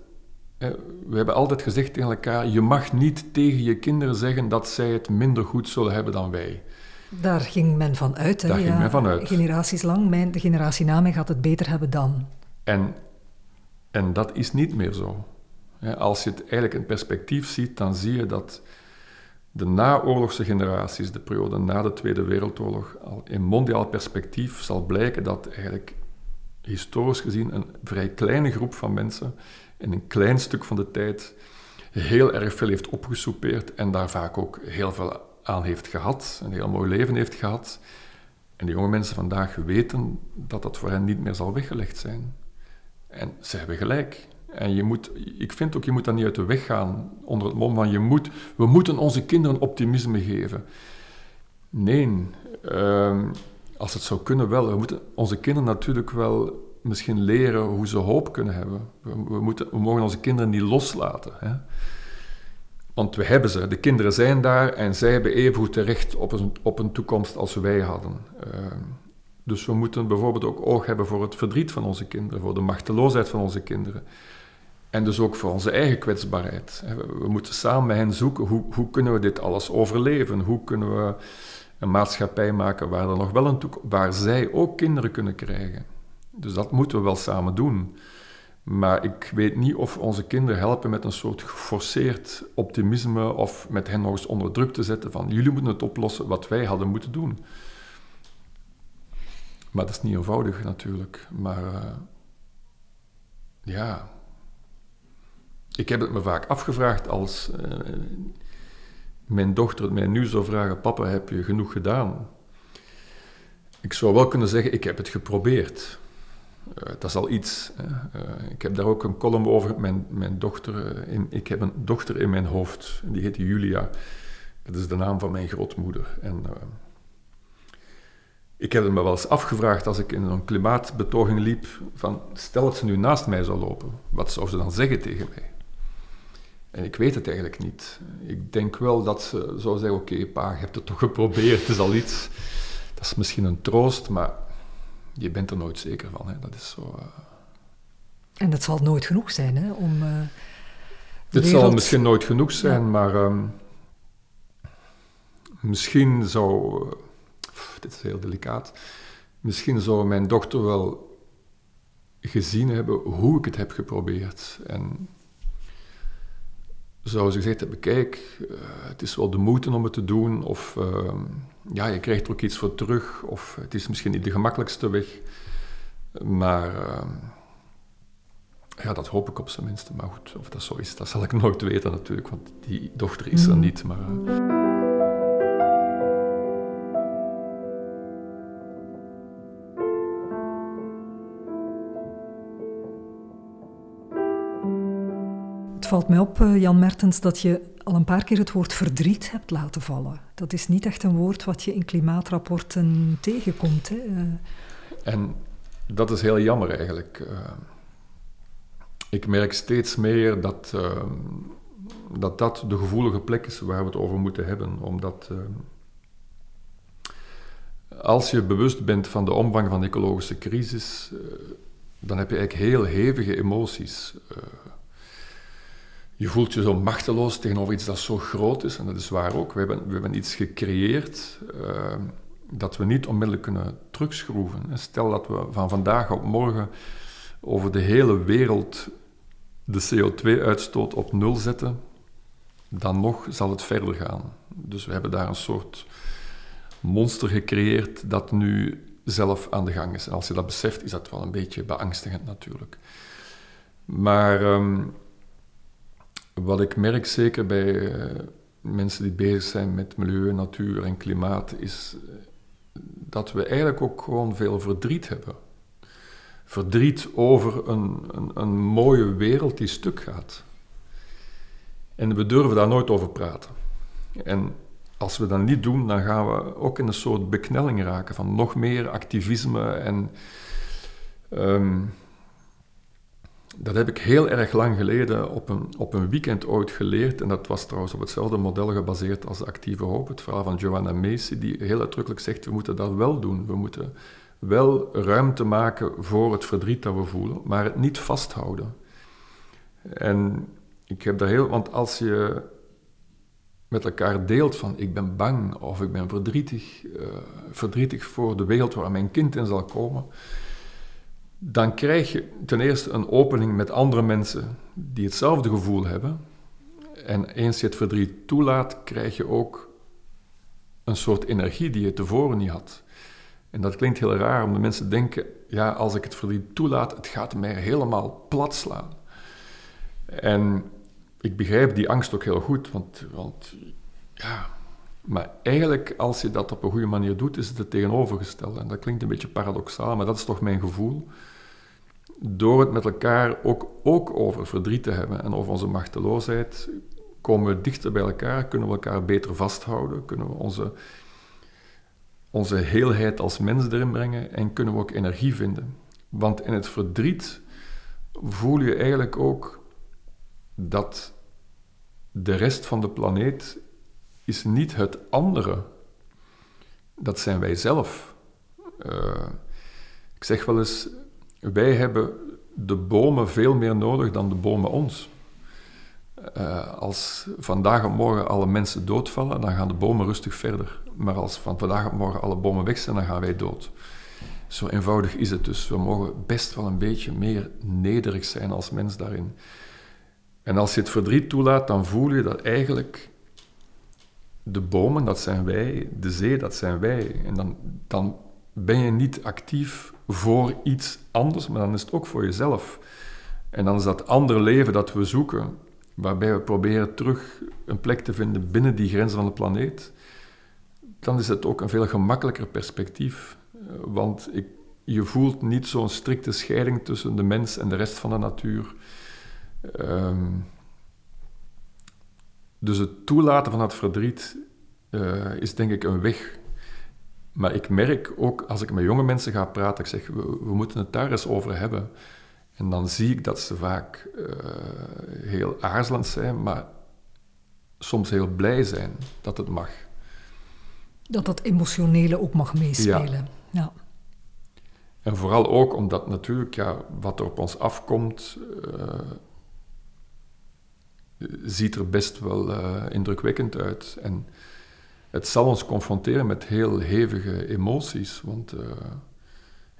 we hebben altijd gezegd tegen elkaar, je mag niet tegen je kinderen zeggen dat zij het minder goed zullen hebben dan wij. Daar ging men van uit. Hè? Daar ging men van uit. Generaties lang, mijn, de generatie na mij gaat het beter hebben dan. En, en dat is niet meer zo. Als je het eigenlijk in perspectief ziet, dan zie je dat de naoorlogse generaties, de periode na de Tweede Wereldoorlog, al in mondiaal perspectief zal blijken dat eigenlijk historisch gezien een vrij kleine groep van mensen in een klein stuk van de tijd heel erg veel heeft opgesoupeerd en daar vaak ook heel veel aan heeft gehad, een heel mooi leven heeft gehad. En de jonge mensen vandaag weten dat dat voor hen niet meer zal weggelegd zijn. En ze hebben gelijk. En je moet, ik vind ook, je moet dat niet uit de weg gaan onder het mom van je moet, we moeten onze kinderen optimisme geven. Nee, ehm, als het zou kunnen wel. We moeten onze kinderen natuurlijk wel misschien leren hoe ze hoop kunnen hebben. We, moeten, we mogen onze kinderen niet loslaten. Hè? Want we hebben ze, de kinderen zijn daar en zij hebben even goed terecht op een, op een toekomst als wij hadden. Ehm, Dus we moeten bijvoorbeeld ook oog hebben voor het verdriet van onze kinderen, voor de machteloosheid van onze kinderen. En dus ook voor onze eigen kwetsbaarheid. We moeten samen met hen zoeken hoe, hoe kunnen we dit alles overleven? Hoe kunnen we een maatschappij maken waar, er nog wel een waar zij ook kinderen kunnen krijgen? Dus dat moeten we wel samen doen. Maar ik weet niet of onze kinderen helpen met een soort geforceerd optimisme of met hen nog eens onder druk te zetten van jullie moeten het oplossen wat wij hadden moeten doen. Maar dat is niet eenvoudig natuurlijk. Maar uh, ja, ik heb het me vaak afgevraagd als uh, mijn dochter het mij nu zou vragen: Papa, heb je genoeg gedaan? Ik zou wel kunnen zeggen: Ik heb het geprobeerd. Uh, dat is al iets. ik heb daar ook een column over. Mijn, mijn dochter, in, ik heb een dochter in mijn hoofd, die heet Julia. Dat is de naam van mijn grootmoeder. En ik heb me wel eens afgevraagd als ik in een klimaatbetoging liep, van stel dat ze nu naast mij zou lopen, wat zou ze dan zeggen tegen mij? En ik weet het eigenlijk niet. Ik denk wel dat ze zou zeggen, oké pa, je hebt het toch geprobeerd, het is al iets. Dat is misschien een troost, maar je bent er nooit zeker van. Hè? Dat is zo... Uh... En dat zal nooit genoeg zijn, hè, om... Uh, het zal misschien nooit genoeg zijn, maar um, misschien zou dit is heel delicaat. Misschien zou mijn dochter wel gezien hebben hoe ik het heb geprobeerd. En zou ze gezegd hebben, kijk, uh, het is wel de moeite om het te doen, of uh, ja, je krijgt er ook iets voor terug, of het is misschien niet de gemakkelijkste weg, maar uh, ja, dat hoop ik op zijn minste. Maar goed, of dat zo is, dat zal ik nooit weten natuurlijk, want die dochter is er mm. niet. Maar, valt mij op, eh, Jan Mertens, dat je al een paar keer het woord verdriet hebt laten vallen. Dat is niet echt een woord wat je in klimaatrapporten tegenkomt. Hè? Eh, en dat is heel jammer eigenlijk. Eh, ik merk steeds meer dat, dat dat de gevoelige plek is waar we het over moeten hebben. Omdat als je bewust bent van de omvang van de ecologische crisis, dan heb je eigenlijk heel hevige emoties je voelt je zo machteloos tegenover iets dat zo groot is. En dat is waar ook. We hebben, we hebben iets gecreëerd uh, dat we niet onmiddellijk kunnen terugschroeven. Stel dat we van vandaag op morgen over de hele wereld de CO2-uitstoot op nul zetten, dan nog zal het verder gaan. Dus we hebben daar een soort monster gecreëerd dat nu zelf aan de gang is. En als je dat beseft, is dat wel een beetje beangstigend natuurlijk. Maar um, wat ik merk, zeker bij uh, mensen die bezig zijn met milieu, natuur en klimaat, is eh, dat we eigenlijk ook gewoon veel verdriet hebben. Verdriet over een, een, een mooie wereld die stuk gaat. En we durven daar nooit over praten. En als we dat niet doen, dan gaan we ook in een soort beknelling raken van nog meer activisme en um, dat heb ik heel erg lang geleden op een, op een weekend ooit geleerd. En dat was trouwens op hetzelfde model gebaseerd als de actieve hoop. Het verhaal van Joanna Macy, die heel uitdrukkelijk zegt, we moeten dat wel doen. We moeten wel ruimte maken voor het verdriet dat we voelen, maar het niet vasthouden. En ik heb daar heel... Want als je met elkaar deelt van ik ben bang of ik ben verdrietig, uh, verdrietig voor de wereld waar mijn kind in zal komen dan krijg je ten eerste een opening met andere mensen die hetzelfde gevoel hebben. En eens je het verdriet toelaat, krijg je ook een soort energie die je tevoren niet had. En dat klinkt heel raar, omdat mensen denken, ja, als ik het verdriet toelaat, het gaat mij helemaal plat slaan. En ik begrijp die angst ook heel goed, want, want ja, maar eigenlijk als je dat op een goede manier doet, is het het tegenovergestelde. En dat klinkt een beetje paradoxaal, maar dat is toch mijn gevoel door het met elkaar ook, ook over verdriet te hebben en over onze machteloosheid, komen we dichter bij elkaar, kunnen we elkaar beter vasthouden, kunnen we onze, onze heelheid als mens erin brengen en kunnen we ook energie vinden. Want in het verdriet voel je eigenlijk ook dat de rest van de planeet is niet het andere. Dat zijn wij zelf. Uh, ik zeg wel eens, wij hebben de bomen veel meer nodig dan de bomen ons. Uh, als vandaag op morgen alle mensen doodvallen, dan gaan de bomen rustig verder. Maar als van vandaag op morgen alle bomen weg zijn, dan gaan wij dood. Zo eenvoudig is het dus. We mogen best wel een beetje meer nederig zijn als mens daarin. En als je het verdriet toelaat, dan voel je dat eigenlijk de bomen, dat zijn wij, de zee, dat zijn wij. En dan, dan ben je niet actief voor iets anders, maar dan is het ook voor jezelf. En dan is dat andere leven dat we zoeken, waarbij we proberen terug een plek te vinden binnen die grenzen van de planeet, dan is het ook een veel gemakkelijker perspectief. Want ik, je voelt niet zo'n strikte scheiding tussen de mens en de rest van de natuur. Um, dus het toelaten van het verdriet uh, is denk ik een weg. Maar ik merk ook als ik met jonge mensen ga praten, ik zeg, we, we moeten het daar eens over hebben. En dan zie ik dat ze vaak uh, heel aarzelend zijn, maar soms heel blij zijn dat het mag. Dat dat emotionele ook mag meespelen. Ja. ja. En vooral ook omdat natuurlijk ja, wat er op ons afkomt, uh, ziet er best wel uh, indrukwekkend uit. En het zal ons confronteren met heel hevige emoties, want uh,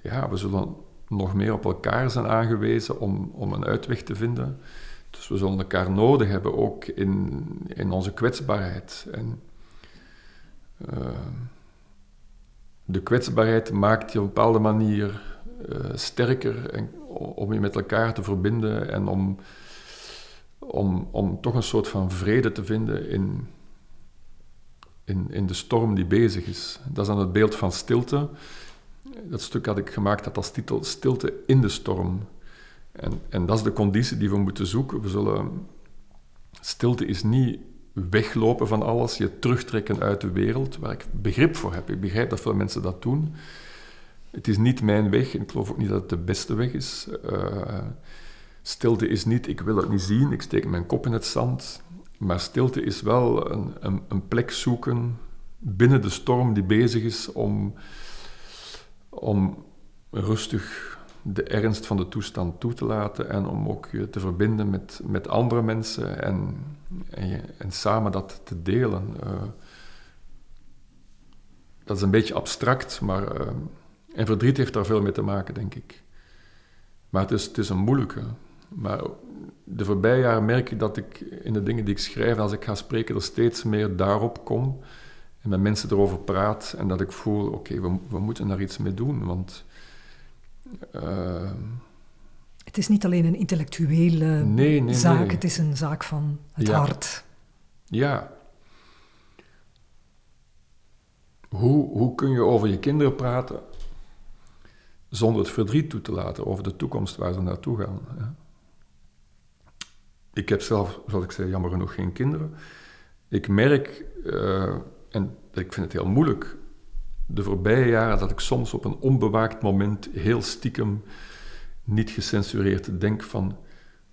ja, we zullen nog meer op elkaar zijn aangewezen om, om een uitweg te vinden. Dus we zullen elkaar nodig hebben, ook in, in onze kwetsbaarheid. En, uh, de kwetsbaarheid maakt je op een bepaalde manier sterker en, om je met elkaar te verbinden en om om, om toch een soort van vrede te vinden in, in, in de storm die bezig is. Dat is dan het beeld van stilte. Dat stuk had ik gemaakt dat als titel Stilte in de storm. En, en dat is de conditie die we moeten zoeken. We zullen, stilte is niet weglopen van alles, je terugtrekken uit de wereld, waar ik begrip voor heb. Ik begrijp dat veel mensen dat doen. Het is niet mijn weg en ik geloof ook niet dat het de beste weg is. Uh, Stilte is niet, ik wil het niet zien, ik steek mijn kop in het zand. Maar stilte is wel een, een, een plek zoeken binnen de storm die bezig is om, om rustig de ernst van de toestand toe te laten en om ook je te verbinden met, met andere mensen en, en, en samen dat te delen. Uh, dat is een beetje abstract, maar uh, en verdriet heeft daar veel mee te maken, denk ik. Maar het is, het is een moeilijke. Maar de voorbije jaren merk ik dat ik in de dingen die ik schrijf, als ik ga spreken, er steeds meer daarop kom. En met mensen erover praat en dat ik voel, oké, we, we, moeten daar iets mee doen. Want... Uh, het is niet alleen een intellectuele nee, nee, zaak, nee. het is een zaak van het ja. hart. Ja. Hoe, hoe kun je over je kinderen praten zonder het verdriet toe te laten over de toekomst waar ze naartoe gaan? Ja? Ik heb zelf, zoals ik zei, jammer genoeg geen kinderen. Ik merk, uh, en ik vind het heel moeilijk, de voorbije jaren dat ik soms op een onbewaakt moment heel stiekem, niet gecensureerd denk van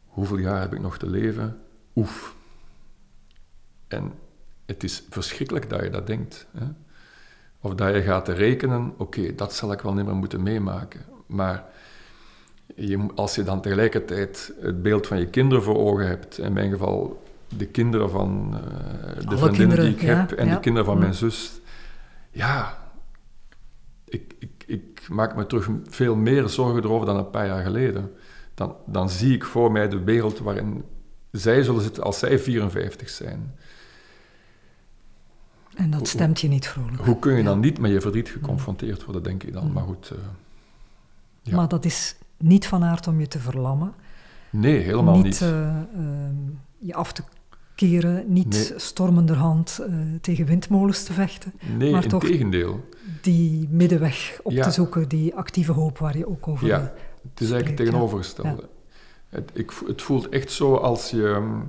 hoeveel jaar heb ik nog te leven? Oef. En het is verschrikkelijk dat je dat denkt. Hè? Of dat je gaat rekenen, oké, dat zal ik wel niet meer moeten meemaken. Maar je, als je dan tegelijkertijd het beeld van je kinderen voor ogen hebt, in mijn geval de kinderen van uh, de vriendinnen die ik heb en de kinderen van mijn zus, ja, ik, ik, ik, maak me terug veel meer zorgen erover dan een paar jaar geleden. Dan, dan zie ik voor mij de wereld waarin zij zullen zitten als zij 54 zijn. En dat stemt je niet vrolijk. Hoe kun je dan niet met je verdriet geconfronteerd worden, denk ik dan. Mm. Maar goed. Uh, ja. Maar dat is niet van aard om je te verlammen. Nee, helemaal niet. Niet uh, uh, je af te keren, niet nee. stormenderhand uh, tegen windmolens te vechten. Nee, maar toch tegendeel. die middenweg op ja. te zoeken, die actieve hoop waar je ook over Ja, het is eigenlijk het tegenovergestelde. Ja. Het, ik, het voelt echt zo als je,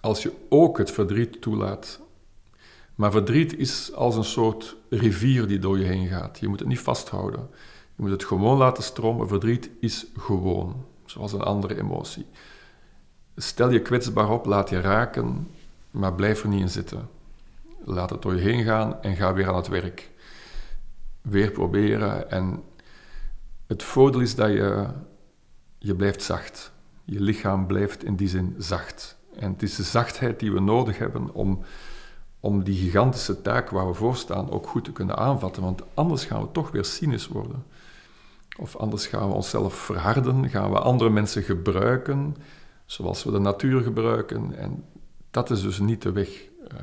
als je ook het verdriet toelaat. Maar verdriet is als een soort rivier die door je heen gaat. Je moet het niet vasthouden. Je moet het gewoon laten stromen. Verdriet is gewoon, zoals een andere emotie. Stel je kwetsbaar op, laat je raken, maar blijf er niet in zitten. Laat het door je heen gaan en ga weer aan het werk. weer proberen. En het voordeel is dat je, je blijft zacht. Je lichaam blijft in die zin zacht. En het is de zachtheid die we nodig hebben om, om die gigantische taak waar we voor staan ook goed te kunnen aanvatten. Want anders gaan we toch weer cynisch worden. Of anders gaan we onszelf verharden, gaan we andere mensen gebruiken zoals we de natuur gebruiken. En dat is dus niet de weg. Uh,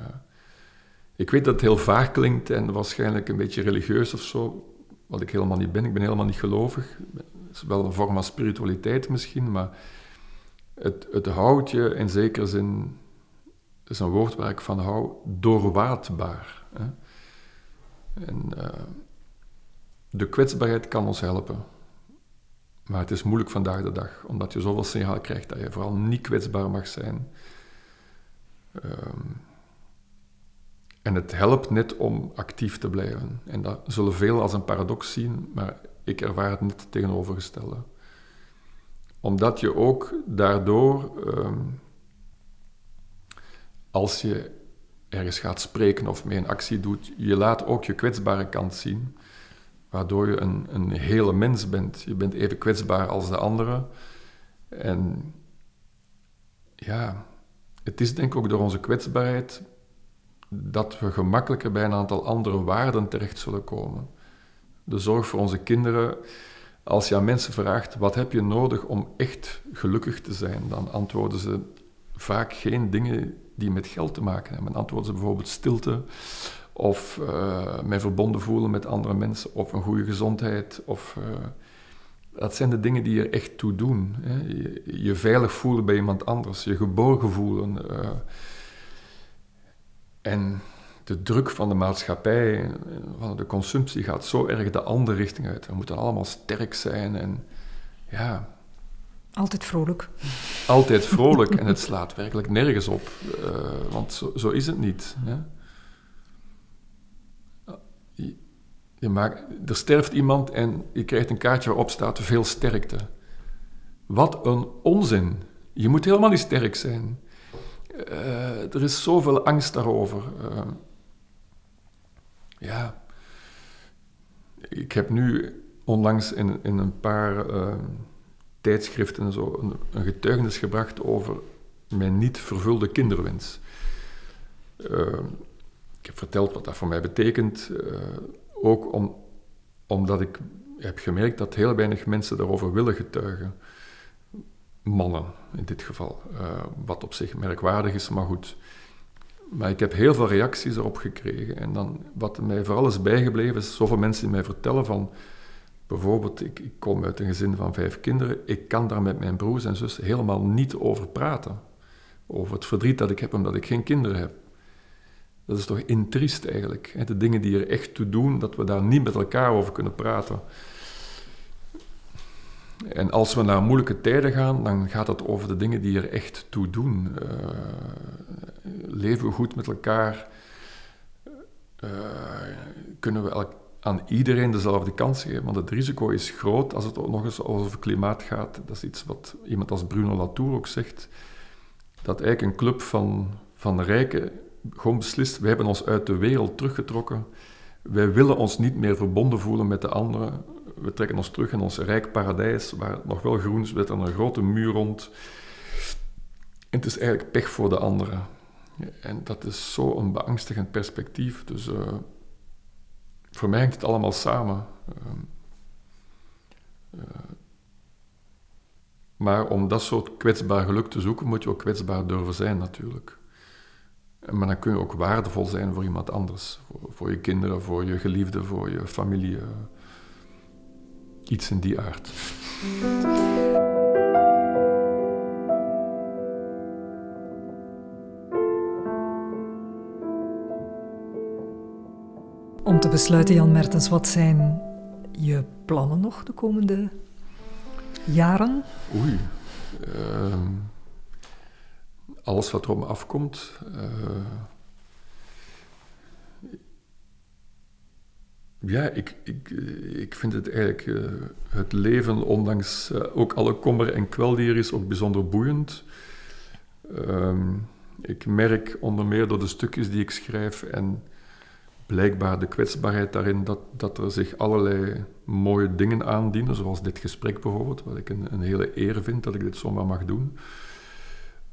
ik weet dat het heel vaag klinkt en waarschijnlijk een beetje religieus of zo, wat ik helemaal niet ben. Ik ben helemaal niet gelovig. Het is wel een vorm van spiritualiteit misschien, maar het, het houdt je in zekere zin, is een woord waar ik van hou, doorwaadbaar. Hè? En uh, de kwetsbaarheid kan ons helpen. Maar het is moeilijk vandaag de dag, omdat je zoveel signaal krijgt dat je vooral niet kwetsbaar mag zijn. Um, en het helpt net om actief te blijven. En dat zullen veel als een paradox zien, maar ik ervaar het net tegenovergestelde. Omdat je ook daardoor, um, als je ergens gaat spreken of mee een actie doet, je laat ook je kwetsbare kant zien, waardoor je een, een hele mens bent. Je bent even kwetsbaar als de anderen. En ja, het is denk ik ook door onze kwetsbaarheid dat we gemakkelijker bij een aantal andere waarden terecht zullen komen. De zorg voor onze kinderen. Als je aan mensen vraagt, wat heb je nodig om echt gelukkig te zijn? Dan antwoorden ze vaak geen dingen die met geld te maken hebben. Dan antwoorden ze bijvoorbeeld stilte, of uh, mij verbonden voelen met andere mensen, of een goede gezondheid. Of, uh, dat zijn de dingen die er echt toe doen. Hè? Je, je, veilig voelen bij iemand anders, je geborgen voelen. Uh, en de druk van de maatschappij, van de consumptie, gaat zo erg de andere richting uit. We moeten allemaal sterk zijn en ja. Altijd vrolijk. Altijd vrolijk en het slaat werkelijk nergens op, uh, want zo, zo, is het niet. Hè? Je, je er sterft iemand en je krijgt een kaartje waarop staat veel sterkte. Wat een onzin. Je moet helemaal niet sterk zijn. Uh, er is zoveel angst daarover. Uh, ja. Ik heb nu onlangs in, in een paar uh, tijdschriften zo een, een, getuigenis gebracht over mijn niet vervulde kinderwens. ik heb verteld wat dat voor mij betekent, ook om, omdat ik heb gemerkt dat heel weinig mensen daarover willen getuigen mannen in dit geval. Uh, wat op zich merkwaardig is, maar goed. Maar ik heb heel veel reacties erop gekregen. En dan, wat mij vooral is bijgebleven, is zoveel mensen die mij vertellen van... Bijvoorbeeld, ik, ik kom uit een gezin van vijf kinderen. Ik kan daar met mijn broers en zussen helemaal niet over praten. Over het verdriet dat ik heb omdat ik geen kinderen heb. Dat is toch intriest eigenlijk. De dingen die er echt toe doen, dat we daar niet met elkaar over kunnen praten. En als we naar moeilijke tijden gaan, dan gaat het over de dingen die er echt toe doen. Uh, leven we goed met elkaar? Uh, kunnen we aan iedereen dezelfde kans geven? Want het risico is groot als het nog eens over klimaat gaat. Dat is iets wat iemand als Bruno Latour ook zegt. Dat eigenlijk een club van, van rijken gewoon beslist, we hebben ons uit de wereld teruggetrokken. Wij willen ons niet meer verbonden voelen met de anderen we trekken ons terug in ons rijk paradijs, waar het nog wel groen is, met een grote muur rond. En het is eigenlijk pech voor de anderen. En dat is zo'n beangstigend perspectief. Dus uh, voor mij hangt het allemaal samen. Uh, maar om dat soort kwetsbaar geluk te zoeken, moet je ook kwetsbaar durven zijn natuurlijk. Maar dan kun je ook waardevol zijn voor iemand anders. Voor, voor je kinderen, voor je geliefden, voor je familie. Iets in die aard. Om te besluiten, Jan Mertens, wat zijn je plannen nog de komende jaren? Oei. Uh, alles wat er op me afkomt. Uh, Ja, ik, ik, ik vind het eigenlijk, uh, het leven, ondanks uh, ook alle kommer en kwel die er is, ook bijzonder boeiend. Um, ik merk onder meer door de stukjes die ik schrijf en blijkbaar de kwetsbaarheid daarin dat, dat er zich allerlei mooie dingen aandienen, zoals dit gesprek bijvoorbeeld, wat ik een, een hele eer vind dat ik dit zomaar mag doen.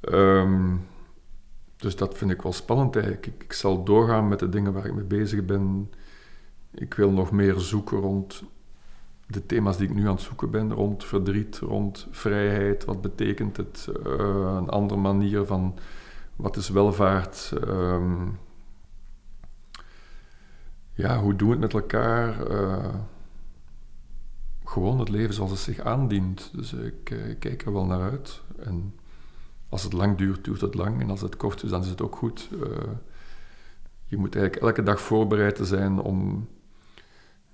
Ehm, dus dat vind ik wel spannend eigenlijk. Ik, ik, zal doorgaan met de dingen waar ik mee bezig ben. Ik wil nog meer zoeken rond de thema's die ik nu aan het zoeken ben, rond verdriet, rond vrijheid. Wat betekent het? Uh, een andere manier van wat is welvaart? Um, ja, hoe doen we het met elkaar? Uh, gewoon het leven zoals het zich aandient. Dus ik, uh, ik, kijk er wel naar uit. En als het lang duurt, duurt het lang. En als het kort is, dan is het ook goed. Uh, je moet eigenlijk elke dag voorbereid zijn om,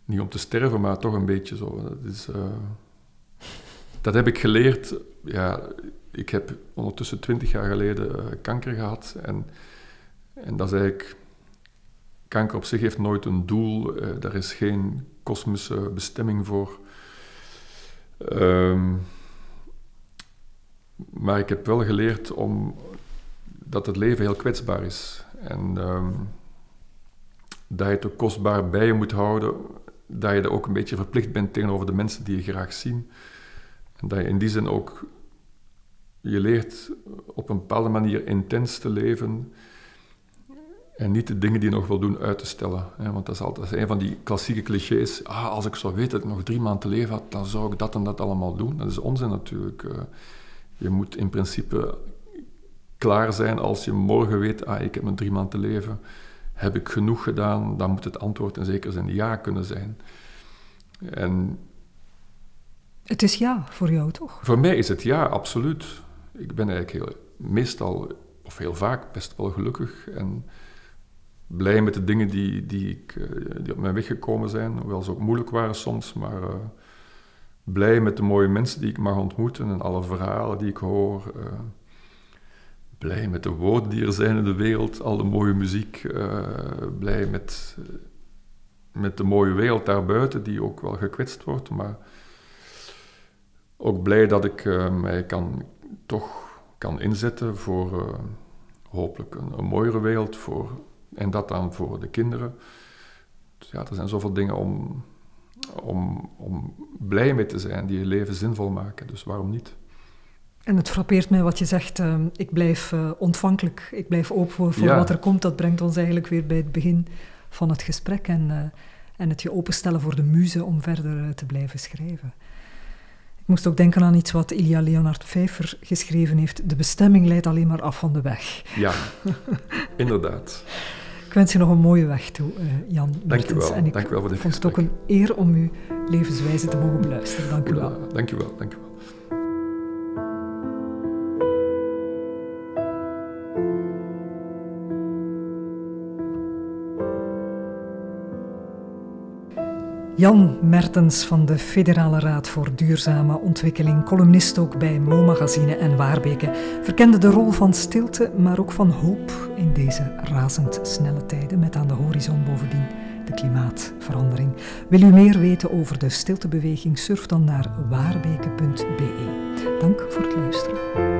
niet om te sterven, maar toch een beetje zo. Dat, is, dat heb ik geleerd. Ja, ik heb ondertussen twintig jaar geleden kanker gehad. En, en dat is eigenlijk kanker op zich heeft nooit een doel, daar is geen kosmische bestemming voor. Um, maar ik heb wel geleerd om, dat het leven heel kwetsbaar is. En um, dat je het ook kostbaar bij je moet houden. Dat je er ook een beetje verplicht bent tegenover de mensen die je graag zien. En dat je in die zin ook je leert op een bepaalde manier intens te leven en niet de dingen die je nog wil doen uit te stellen. Want dat is altijd een van die klassieke clichés. Ah, als ik zou weten dat ik nog drie maanden te leven had, dan zou ik dat en dat allemaal doen. Dat is onzin natuurlijk. Eh. je moet in principe klaar zijn als je morgen weet, ah, ik heb nog drie maanden te leven. Heb ik genoeg gedaan? Dan moet het antwoord in zekere zin ja kunnen zijn. En het is ja voor jou, toch? Voor mij is het ja, absoluut. Ik ben eigenlijk heel, meestal, of heel vaak, best wel gelukkig. En blij met de dingen die, die, ik, eh, die op mijn weg gekomen zijn, hoewel ze ook moeilijk waren soms, maar uh, blij met de mooie mensen die ik mag ontmoeten en alle verhalen die ik hoor. Uh, blij met de woorden die er zijn in de wereld, al de mooie muziek. blij met, met de mooie wereld daarbuiten, die ook wel gekwetst wordt, maar ook blij dat ik mij kan, toch kan inzetten voor hopelijk een, mooiere wereld, voor en dat dan voor de kinderen. Ja, er zijn zoveel dingen om, om, om blij mee te zijn, die je leven zinvol maken. Dus waarom niet? En het frappeert mij wat je zegt, uh, ik blijf uh, ontvankelijk, ik blijf open voor, voor ja. wat er komt. Dat brengt ons eigenlijk weer bij het begin van het gesprek en, uh, en het je openstellen voor de muze om verder te blijven schrijven. Ik moest ook denken aan iets wat Ilya Leonard Pfeiffer geschreven heeft. De bestemming leidt alleen maar af van de weg. Ja, inderdaad. Ik wens je nog een mooie weg toe, uh, Jan. Dank je wel. En ik dank u wel voor vond het ook een eer om uw levenswijze te mogen beluisteren. Dank u wel. Dank u wel. Dank u wel. Jan Mertens van de Federale Raad voor Duurzame Ontwikkeling, columnist ook bij Mo Magazine en Waarbeke, verkende de rol van stilte, maar ook van hoop in deze razendsnelle tijden, met aan de horizon bovendien de klimaatverandering. Wil u meer weten over de stiltebeweging? Surf dan naar waarbeke.be. Dank voor het luisteren.